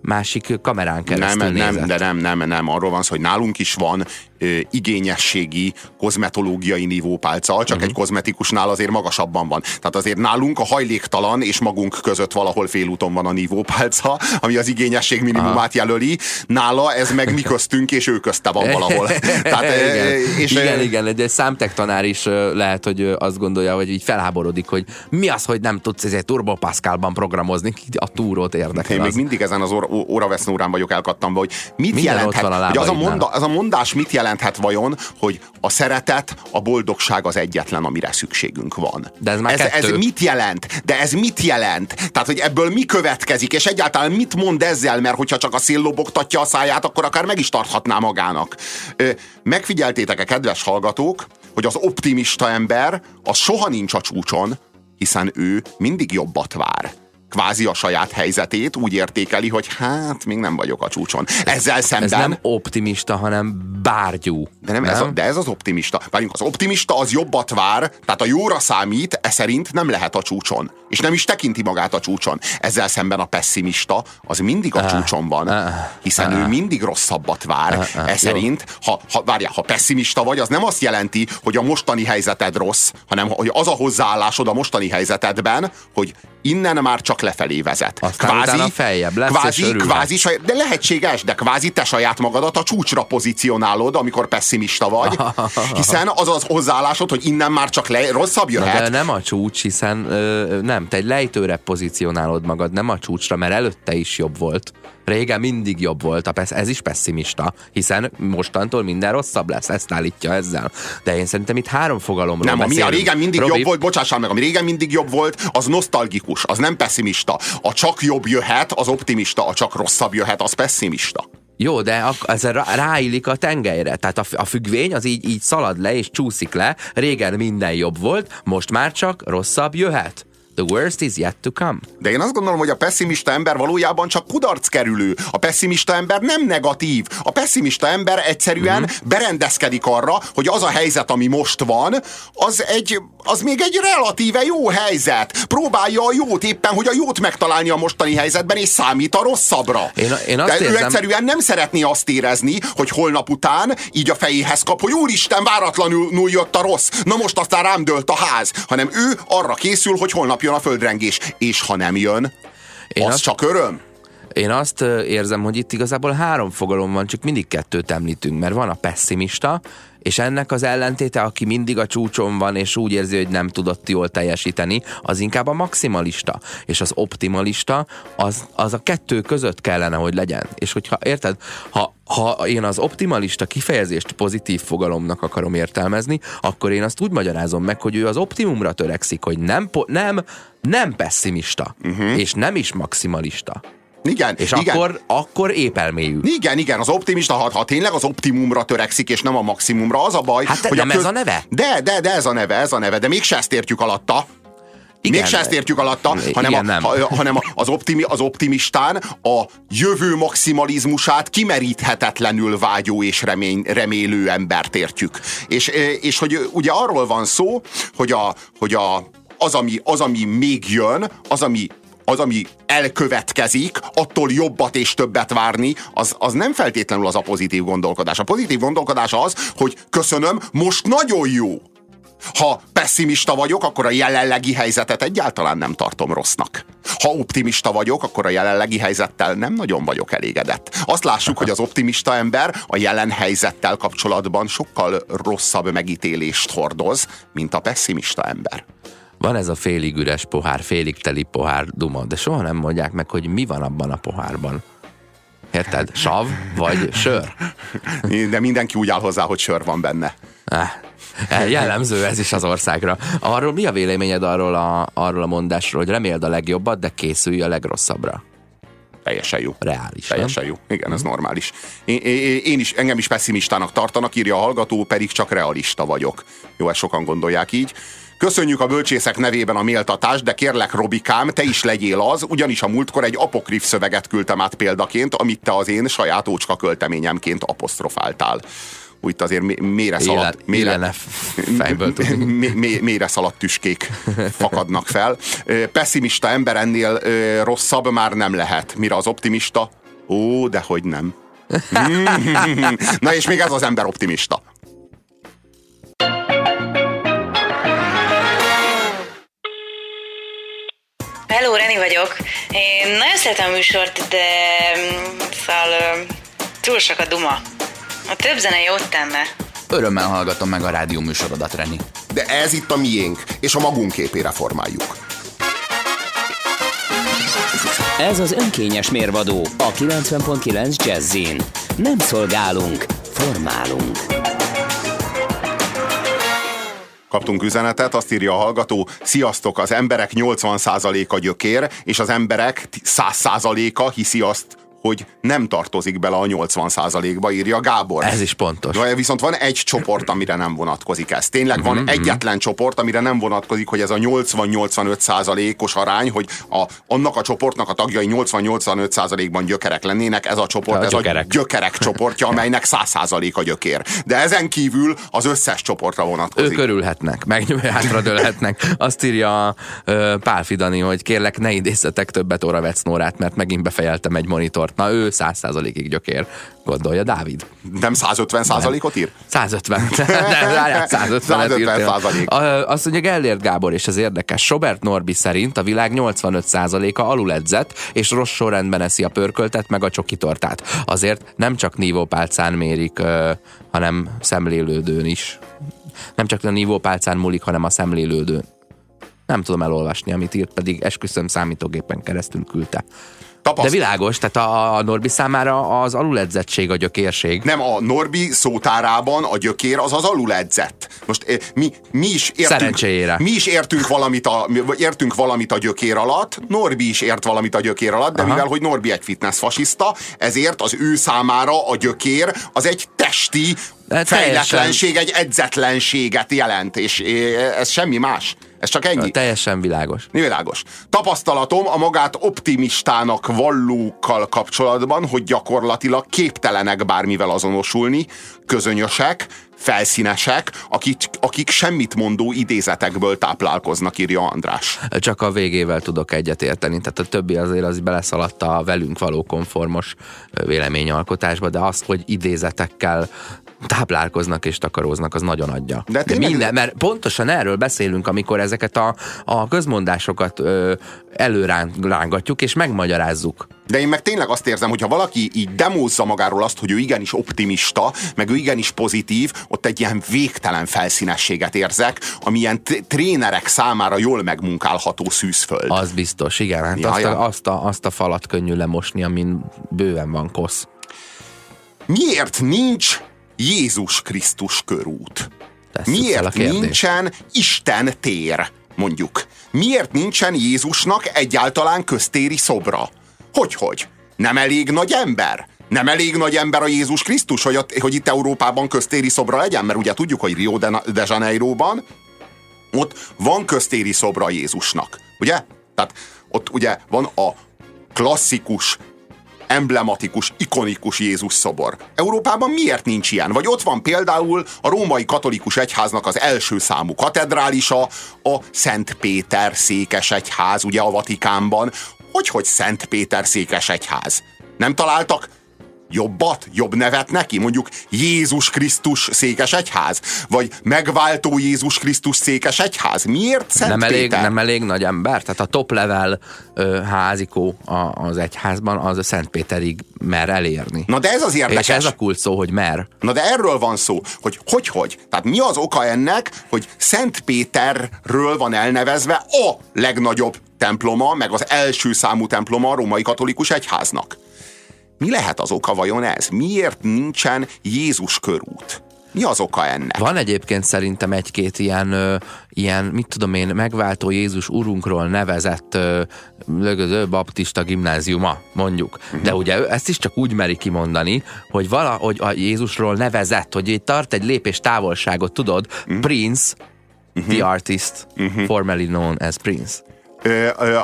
másik kamerán keresztül nem, nem, nézett. de nem, nem, nem. Arról van szó, hogy nálunk is van ö, igényességi, kozmetológiai nívópálca, csak uh-huh. egy kozmetikusnál azért magasabban van. Tehát azért nálunk a hajléktalan és magunk között valahol félúton van a nívópálca, ami az igényesség minimumát jelöli. Nála ez meg mi köztünk, és ő közte van valahol. Tehát, igen, és, igen, igen, egy számtek tanár is lehet, hogy azt gondolja, hogy így felháborodik, hogy mi az, hogy nem tudsz ezért Turbo Pascalban programozni, a túrót érdekel Én még az. mindig ezen az óra, óraveszórán vagyok elkattamva, hogy mit Minden jelenthet, hogy az a, monda, az a mondás mit jelenthet vajon, hogy a szeretet, a boldogság az egyetlen, amire szükségünk van. De ez már ez, ez kettő. mit jelent? De ez mit jelent? Tehát, hogy ebből mi következik, és egyáltalán mit mond ezzel, mert hogyha csak a szél lobogtatja a száját, akkor akár meg is tarthatná magának. Ö, megfigyeltétek-e, kedves hallgatók, hogy az optimista ember az soha nincs a csúcson, hiszen ő mindig jobbat vár. Kvázi a saját helyzetét úgy értékeli, hogy hát még nem vagyok a csúcson. Ezzel Ez szemben... nem optimista, hanem bárgyú. De, nem, Ez a, de ez az optimista. Várjunk, az optimista az jobbat vár, tehát a jóra számít, e szerint nem lehet a csúcson. És nem is tekinti magát a csúcson. Ezzel szemben a pessimista az mindig a csúcson van, hiszen ő mindig rosszabbat vár. E szerint, ha, ha, várjál, ha pessimista vagy, az nem azt jelenti, hogy a mostani helyzeted rossz, hanem hogy az a hozzáállásod a mostani helyzetedben, hogy innen már csak lefelé vezet. Aztán utána feljebb lesz, és kvázi, kvázi de lehetséges, de kvázi te saját magadat a csúcsra pozícionálod, amikor pessimista vagy, hiszen az az hozzáállásod, hogy innen már csak le, rosszabb Na, jöhet. de nem a csúcs, hiszen ö, nem, te egy lejtőre pozícionálod magad, nem a csúcsra, mert előtte is jobb volt. Régen mindig jobb volt, a ez is pessimista, hiszen mostantól minden rosszabb lesz, ezt állítja ezzel. De én szerintem itt három fogalomról Nem, ami a beszélünk. régen mindig Robi, jobb volt, bocsássál meg, ami régen mindig jobb volt, az nosztalgikus, az nem pessimista. A csak jobb jöhet, az optimista, a csak rosszabb jöhet, az pessimista. Jó, de ez rá- ráillik a tengelyre. Tehát a, a függvény az így, így szalad le és csúszik le. Régen minden jobb volt, most már csak rosszabb jöhet. The worst is yet to come. De én azt gondolom, hogy a pessimista ember valójában csak kudarc kerülő. A pessimista ember nem negatív. A pessimista ember egyszerűen Mhm. mm-hmm. berendezkedik arra, hogy az a helyzet, ami most van, az, egy, az még egy relatíve jó helyzet. Próbálja a jót éppen, hogy a jót megtalálni a mostani helyzetben, és számít a rosszabbra. Én- én azt De ő érzem- egyszerűen nem szeretné azt érezni, hogy holnap után így a fejéhez kap, hogy úristen, váratlanul jött a rossz, na most aztán rám dőlt a ház, hanem ő arra készül, hogy holnap jön a földrengés, és ha nem jön, Én az azt- csak öröm. Én azt érzem, hogy itt igazából három fogalom van, csak mindig kettőt említünk, mert van a pessimista, és ennek az ellentéte, aki mindig a csúcson van, és úgy érzi, hogy nem tudott jól teljesíteni, az inkább a maximalista. És az optimalista, az, az a kettő között kellene, hogy legyen. És hogyha, érted, ha, ha én az optimalista kifejezést pozitív fogalomnak akarom értelmezni, akkor én azt úgy magyarázom meg, hogy ő az optimumra törekszik, hogy nem, nem, nem pessimista, uh-huh. és nem is maximalista. Igen, És igen. akkor, akkor épp elmélyül. Igen, igen, az optimista, ha, ha tényleg az optimumra törekszik, és nem a maximumra, az a baj, Hát hogy nem a ez a neve? De, de, de ez a neve, ez a neve, de mégse ezt értjük alatta. Igen. Mégse ezt értjük alatta, Igen, hanem, a, nem. ha, hanem az, optimi, az optimistán a jövő maximalizmusát kimeríthetetlenül vágyó és remény, remélő embert értjük. És, és hogy ugye arról van szó, hogy, a, hogy a, az, ami, az, ami még jön, az, ami az, ami elkövetkezik, attól jobbat és többet várni, az, az nem feltétlenül az a pozitív gondolkodás. A pozitív gondolkodás az, hogy köszönöm, most nagyon jó. Ha pessimista vagyok, akkor a jelenlegi helyzetet egyáltalán nem tartom rossznak. Ha optimista vagyok, akkor a jelenlegi helyzettel nem nagyon vagyok elégedett. Azt lássuk, hogy az optimista ember a jelen helyzettel kapcsolatban sokkal rosszabb megítélést hordoz, mint a pessimista ember. Van ez a félig üres pohár, félig teli pohár duma, de soha nem mondják meg, hogy mi van abban a pohárban. Érted? Sav vagy sör? De mindenki úgy áll hozzá, hogy sör van benne. Eh, jellemző ez is az országra. Arról mi a véleményed arról a, arról a mondásról, hogy reméld a legjobbat, de készülj a legrosszabbra? Teljesen jó. Reális, Teljesen jó. Igen, ez normális. Én, én, én is, engem is pessimistának tartanak, írja a hallgató, pedig csak realista vagyok. Jó, ezt sokan gondolják így. Köszönjük a bölcsészek nevében a méltatást, de kérlek, Robikám, te is legyél az, ugyanis a múltkor egy apokrif szöveget küldtem át példaként, amit te az én saját ócska költeményemként apostrofáltál. Úgy azért mé- mélyre szaladt, mélyre, mélyre szaladt tüskék fakadnak fel. Pessimista ember ennél rosszabb már nem lehet. Mire az optimista? Ó, de hogy nem. Na és még ez az ember optimista. Hello, Reni vagyok. Én nagyon szeretem a műsort, de mm, szóval túl sok a duma. A több zene jót tenne. Örömmel hallgatom meg a rádió műsorodat, Reni. De ez itt a miénk, és a magunk képére formáljuk. Ez az önkényes mérvadó a 90.9 Jazzin. Nem szolgálunk, formálunk. Kaptunk üzenetet, azt írja a hallgató, sziasztok, az emberek 80%-a gyökér, és az emberek 100%-a hiszi azt, hogy nem tartozik bele a 80%-ba, írja Gábor. Ez is pontos. Na, viszont van egy csoport, amire nem vonatkozik ez. Tényleg van Mhm, egyetlen csoport, amire nem vonatkozik, hogy ez a 80-85 százalékos arány, hogy a, annak a csoportnak a tagjai 80-85 százalékban gyökerek lennének, ez a csoport, A ez gyökerek. a gyökerek csoportja, amelynek 100 százaléka gyökér. De ezen kívül az összes csoportra vonatkozik. Ők örülhetnek, meg hátradőlhetnek. Azt írja ö, Pál Fidani, hogy kérlek ne idézzetek többet Oravec Nórát, mert megint befejeltem egy monitort. Na ő 100%-ig gyökér, gondolja Dávid. Nem 150 százalékot ír? 150. Nem, várjál, 150 150 százalék. Azt mondja Gellért Gábor, és ez érdekes. Robert Norbi szerint a világ 85%-a aluledzett, és rossz sorrendben eszi a pörköltet, meg a csokitortát. Azért nem csak nívópálcán mérik, hanem szemlélődőn is. Nem csak a nívópálcán múlik, hanem a szemlélődőn. Nem tudom elolvasni, amit írt, pedig esküszöm számítógépen keresztül küldte. Tapaszt... De világos, tehát a, a Norbi számára az aluledzettség a gyökérség. Nem, a Norbi szótárában a gyökér az az aluledzett. Most eh, mi, mi is értünk, Szerencséjére. mi is értünk valamit, a, értünk valamit a gyökér alatt, Norbi is ért valamit a gyökér alatt, de Aha. mivel, hogy Norbi egy fitness fasiszta, ezért az ő számára a gyökér az egy testi De fejletlenség, egy edzetlenséget jelent, és eh, ez semmi más. Ez csak ennyi. Teljesen világos. Világos. Tapasztalatom a magát optimistának vallókkal kapcsolatban, hogy gyakorlatilag képtelenek bármivel azonosulni, közönyösek, felszínesek, akik, akik semmit mondó idézetekből táplálkoznak, írja András. Csak a végével tudok egyetérteni, tehát a többi azért az beleszaladt a velünk való konformos véleményalkotásba, de az, hogy idézetekkel táplálkoznak és takaróznak, az nagyon adja. De tényleg- minden, mert pontosan erről beszélünk, amikor ezeket a, a közmondásokat ö, előrángatjuk és megmagyarázzuk. De én meg tényleg azt érzem, hogy ha valaki így demózza magáról azt, hogy ő igenis optimista, meg ő igenis pozitív, ott egy ilyen végtelen felszínességet érzek, ami ilyen t- trénerek számára jól megmunkálható szűzföld. Az biztos, igen. Hát Ja, azt, ja. A, azt, a, azt a falat könnyű lemosni, amin bőven van kosz. Miért nincs Jézus Krisztus körút? Tesszük Miért nincsen Isten tér, mondjuk? Miért nincsen Jézusnak egyáltalán köztéri szobra? Hogy-hogy? Nem elég nagy ember? Nem elég nagy ember a Jézus Krisztus, hogy, a, hogy itt Európában köztéri szobra legyen? Mert ugye tudjuk, hogy Rio de, de Janeiroban ott van köztéri szobra Jézusnak, ugye? Tehát ott ugye van a klasszikus emblematikus, ikonikus Jézus szobor. Európában miért nincs ilyen? Vagy ott van például a római katolikus egyháznak az első számú katedrálisa, a Szent Péter székesegyház, ugye a Vatikánban. Hogy, hogy Szent Péter székesegyház? Nem találtak jobbat, jobb nevet neki? Mondjuk Jézus Krisztus székesegyház? Vagy megváltó Jézus Krisztus székesegyház? Miért Szent nem elég, Péter? nem elég nagy ember? Tehát a top level ö, házikó a, az egyházban az a Szentpéterig mer elérni. Na de ez az érdekes. És ez a kult szó, hogy mer. Na de erről van szó, hogy hogy, hogy. Tehát mi az oka ennek, hogy Szent Péterről van elnevezve a legnagyobb temploma, meg az első számú temploma a római katolikus egyháznak. Mi lehet az oka vajon ez? Miért nincsen Jézus körút? Mi az oka ennek? Van egyébként szerintem egy-két ilyen, ilyen, mit tudom én, megváltó Jézus urunkról nevezett lögöző baptista gimnáziuma, mondjuk. Mhm. De ugye ezt is csak úgy meri kimondani, hogy valahogy a Jézusról nevezett, hogy így tart egy lépés távolságot, tudod, Mhm. Prince, the artist, formerly known as Prince.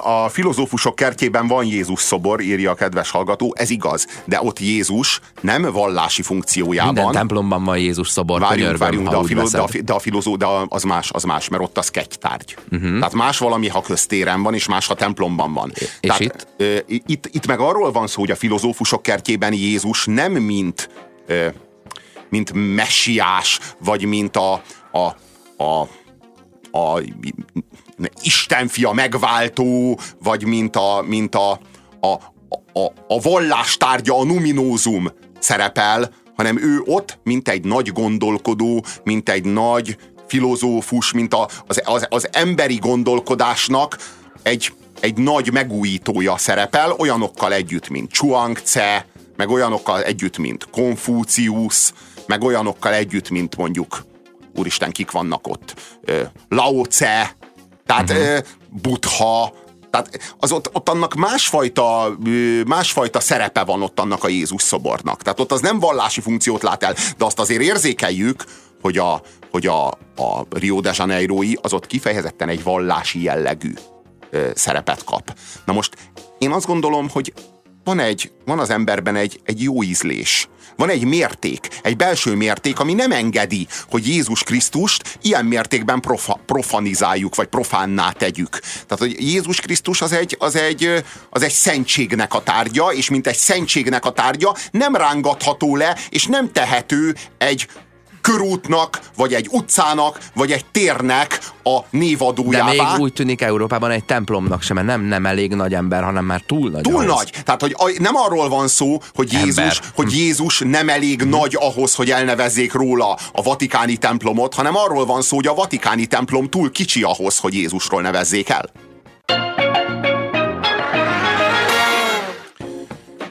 A filozófusok kertjében van Jézus szobor, írja a kedves hallgató, ez igaz, de ott Jézus nem vallási funkciójában. Minden templomban van Jézus szobor, Várjunk, várjunk, de a, filo, de, a, de a filozó, de az más, az más, mert ott az kegytárgy. Uh-huh. Tehát más valami, ha köztéren van, és más, ha templomban van. És Tehát, itt? Ö, itt? Itt meg arról van szó, hogy a filozófusok kertjében Jézus nem mint, ö, mint messiás, vagy mint a, a, a, a Istenfia megváltó, vagy mint a, mint a, a, a, a vallástárgya, a numinózum szerepel, hanem ő ott, mint egy nagy gondolkodó, mint egy nagy filozófus, mint a, az, az, az emberi gondolkodásnak egy, egy nagy megújítója szerepel, olyanokkal együtt, mint Chuang Tse, meg olyanokkal együtt, mint Konfúciusz, meg olyanokkal együtt, mint mondjuk, úristen, kik vannak ott, Lao Tse, tehát uh-huh. Buddha, tehát az ott, ott annak másfajta, másfajta szerepe van ott annak a Jézus szobornak. Tehát ott az nem vallási funkciót lát el, de azt azért érzékeljük, hogy a, hogy a, a Rio de Janeiro-i az ott kifejezetten egy vallási jellegű ö, szerepet kap. Na most én azt gondolom, hogy van, egy, van az emberben egy, egy jó ízlés. Van egy mérték, egy belső mérték, ami nem engedi, hogy Jézus Krisztust ilyen mértékben profa, profanizáljuk, vagy profánná tegyük. Tehát, hogy Jézus Krisztus az egy, az, egy, az egy szentségnek a tárgya, és mint egy szentségnek a tárgya nem rángatható le, és nem tehető egy körútnak, vagy egy utcának, vagy egy térnek a De névadójává. még úgy tűnik Európában egy templomnak sem, mert nem, nem elég nagy ember, hanem már túl nagy. Túl ahhoz. nagy. Tehát, hogy a- nem arról van szó, hogy Jézus, Ember. Hm. hogy Jézus nem elég nagy ahhoz, hogy elnevezzék róla a vatikáni templomot, hanem arról van szó, hogy a vatikáni templom túl kicsi ahhoz, hogy Jézusról nevezzék el.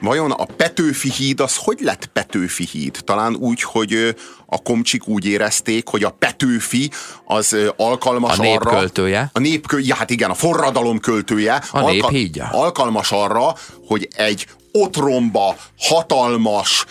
Vajon a Petőfi híd az hogy lett Petőfi híd? Talán úgy, hogy a komcsik úgy érezték, hogy a Petőfi az alkalmas A arra... A nép, ja, hát igen, a forradalom költője. A nép hídja. Alkalmas arra, hogy egy otromba, hatalmas,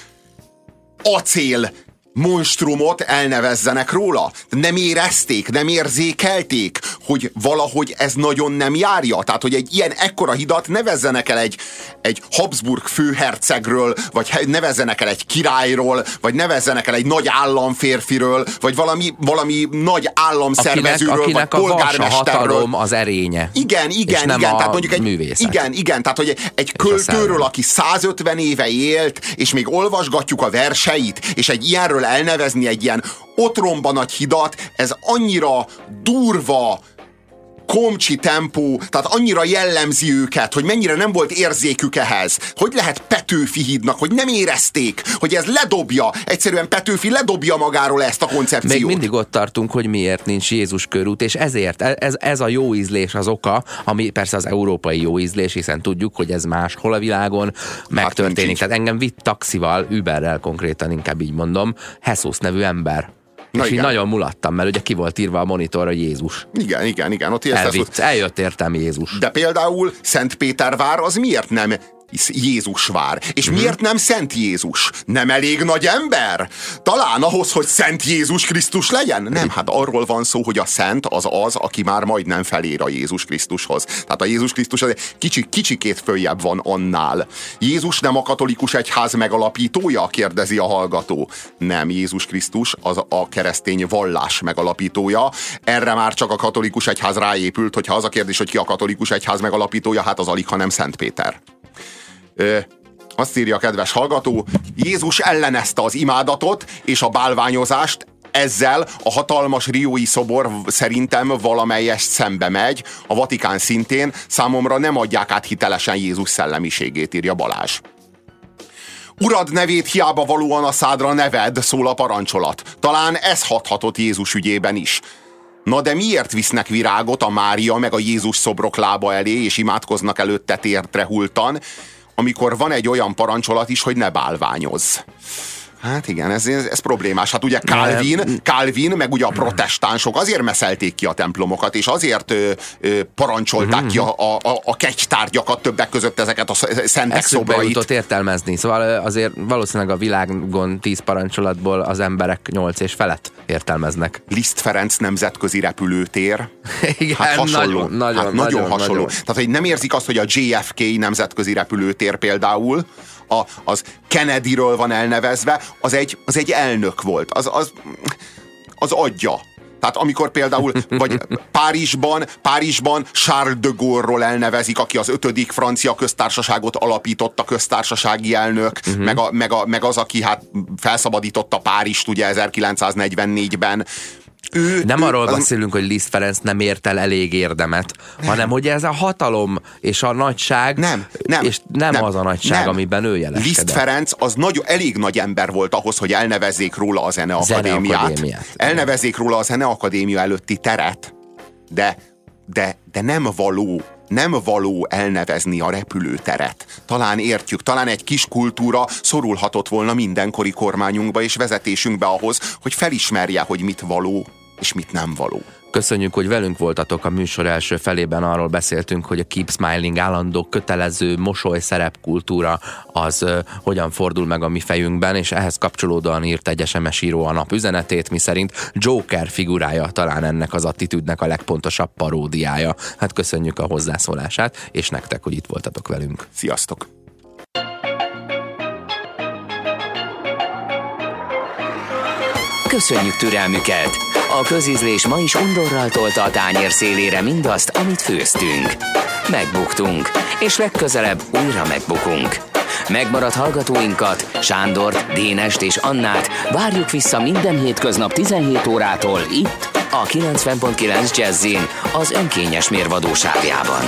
acél monstrumot elnevezzenek róla. Nem érezték, nem érzékelték, hogy valahogy ez nagyon nem járja. Tehát, hogy egy ilyen ekkora hidat nevezzenek el egy, egy Habsburg főhercegről, vagy nevezzenek el egy királyról, vagy nevezzenek el egy nagy államférfiről, vagy valami, valami nagy államszervezőről, akinek, akinek vagy a polgármesterről. az erénye. Igen, igen, igen. Tehát mondjuk egy, művészet. igen, igen, tehát hogy egy költőről, aki 150 éve élt, és még olvasgatjuk a verseit, és egy ilyenről elnevezni egy ilyen otromba nagy hidat, ez annyira durva, komcsi tempó, tehát annyira jellemzi őket, hogy mennyire nem volt érzékük ehhez. Hogy lehet Petőfi hídnak, hogy nem érezték, hogy ez ledobja, egyszerűen Petőfi ledobja magáról ezt a koncepciót. Még mindig ott tartunk, hogy miért nincs Jézus körút, és ezért e- ez, ez a jó ízlés az oka, ami persze az európai jó ízlés, hiszen tudjuk, hogy ez máshol a világon megtörténik. így. Tehát engem vitt taxival, Uberrel konkrétan inkább így mondom, Jesus nevű ember. Na és így igen. nagyon mulattam, mert ugye ki volt írva a monitorra Jézus. Igen, igen, igen. Ott Elvitt, eljött értem Jézus. De például Szentpétervár az miért nem Jézus vár? És Mhm. miért nem Szent Jézus? Nem elég nagy ember? Talán ahhoz, hogy Szent Jézus Krisztus legyen? Nem, hát arról van szó, hogy a Szent az az, aki már majdnem felér a Jézus Krisztushoz. Tehát a Jézus Krisztus az kicsi, kicsikét följebb van annál. Jézus nem a katolikus egyház megalapítója? kérdezi a hallgató. Nem, Jézus Krisztus az a keresztény vallás megalapítója. Erre már csak a katolikus egyház ráépült, hogyha az a kérdés, hogy ki a katolikus egyház megalapítója, hát az alig, ha nem Szent Péter. Ö, azt írja a kedves hallgató, Jézus ellenezte az imádatot és a bálványozást, ezzel a hatalmas riói szobor szerintem valamelyest szembe megy, a Vatikán szintén számomra nem adják át hitelesen Jézus szellemiségét, írja Balázs. Urad nevét hiába valóan a szádra neved, szól a parancsolat. Talán ez hathatott Jézus ügyében is. Na de miért visznek virágot a Mária meg a Jézus szobrok lába elé, és imádkoznak előtte tértre hultan, amikor van egy olyan parancsolat is, hogy ne bálványozz. Hát igen, ez, ez, ez problémás. Hát ugye Calvin, Calvin, meg ugye a protestánsok azért meszelték ki a templomokat, és azért ö, ö, parancsolták ki a, a, a, kegytárgyakat többek között ezeket a sz- szentek Eszükbe szobrait. jutott értelmezni. Szóval azért valószínűleg a világon tíz parancsolatból az emberek nyolc és felett értelmeznek. Liszt Ferenc nemzetközi repülőtér. Igen, hát hasonló. nagyon, nagyon, hát nagyon, nagyon, hasonló. nagyon. Tehát, hogy nem érzik azt, hogy a JFK nemzetközi repülőtér például, a, az Kennedyről van elnevezve, az egy, az egy elnök volt. Az, az, az adja. Tehát amikor például, vagy Párizsban, Párizsban Charles de Gaulle-ról elnevezik, aki az ötödik francia köztársaságot alapította köztársasági elnök, uh-huh. meg, a, meg, a, meg az, aki hát felszabadította Párizst ugye 1944-ben. Ő, Nem ő, arról az- beszélünk, hogy Liszt Ferenc nem ért el elég érdemet, hanem hogy ez a hatalom és a nagyság, Nem, nem, és nem, nem, az a nagyság, nem. amiben ő Liszt jeleskedett. Ferenc az nagy, elég nagy ember volt ahhoz, hogy elnevezzék róla a Zeneakadémiát. Zeneakadémiát. Elnevezzék róla a Zeneakadémia előtti teret, de, de, de nem való nem való elnevezni a repülőteret. Talán értjük, talán egy kis kultúra szorulhatott volna mindenkori kormányunkba és vezetésünkbe ahhoz, hogy felismerje, hogy mit való és mit nem való. Köszönjük, hogy velünk voltatok a műsor első felében. Arról beszéltünk, hogy a Keep Smiling állandó kötelező mosoly szerepkultúra az ö, hogyan fordul meg a mi fejünkben, és ehhez kapcsolódóan írt egy SMS író a nap üzenetét, mi szerint Joker figurája talán ennek az attitűdnek a legpontosabb paródiája. Hát köszönjük a hozzászólását, és nektek, hogy itt voltatok velünk. Sziasztok! Köszönjük türelmüket! A közízlés ma is undorral tolta a tányér szélére mindazt, amit főztünk. Megbuktunk, és legközelebb újra megbukunk. Megmaradt hallgatóinkat, Sándort, Dénest és Annát várjuk vissza minden hétköznap 17 órától itt, a 90.9 Jazzin, az önkényes mérvadóságjában.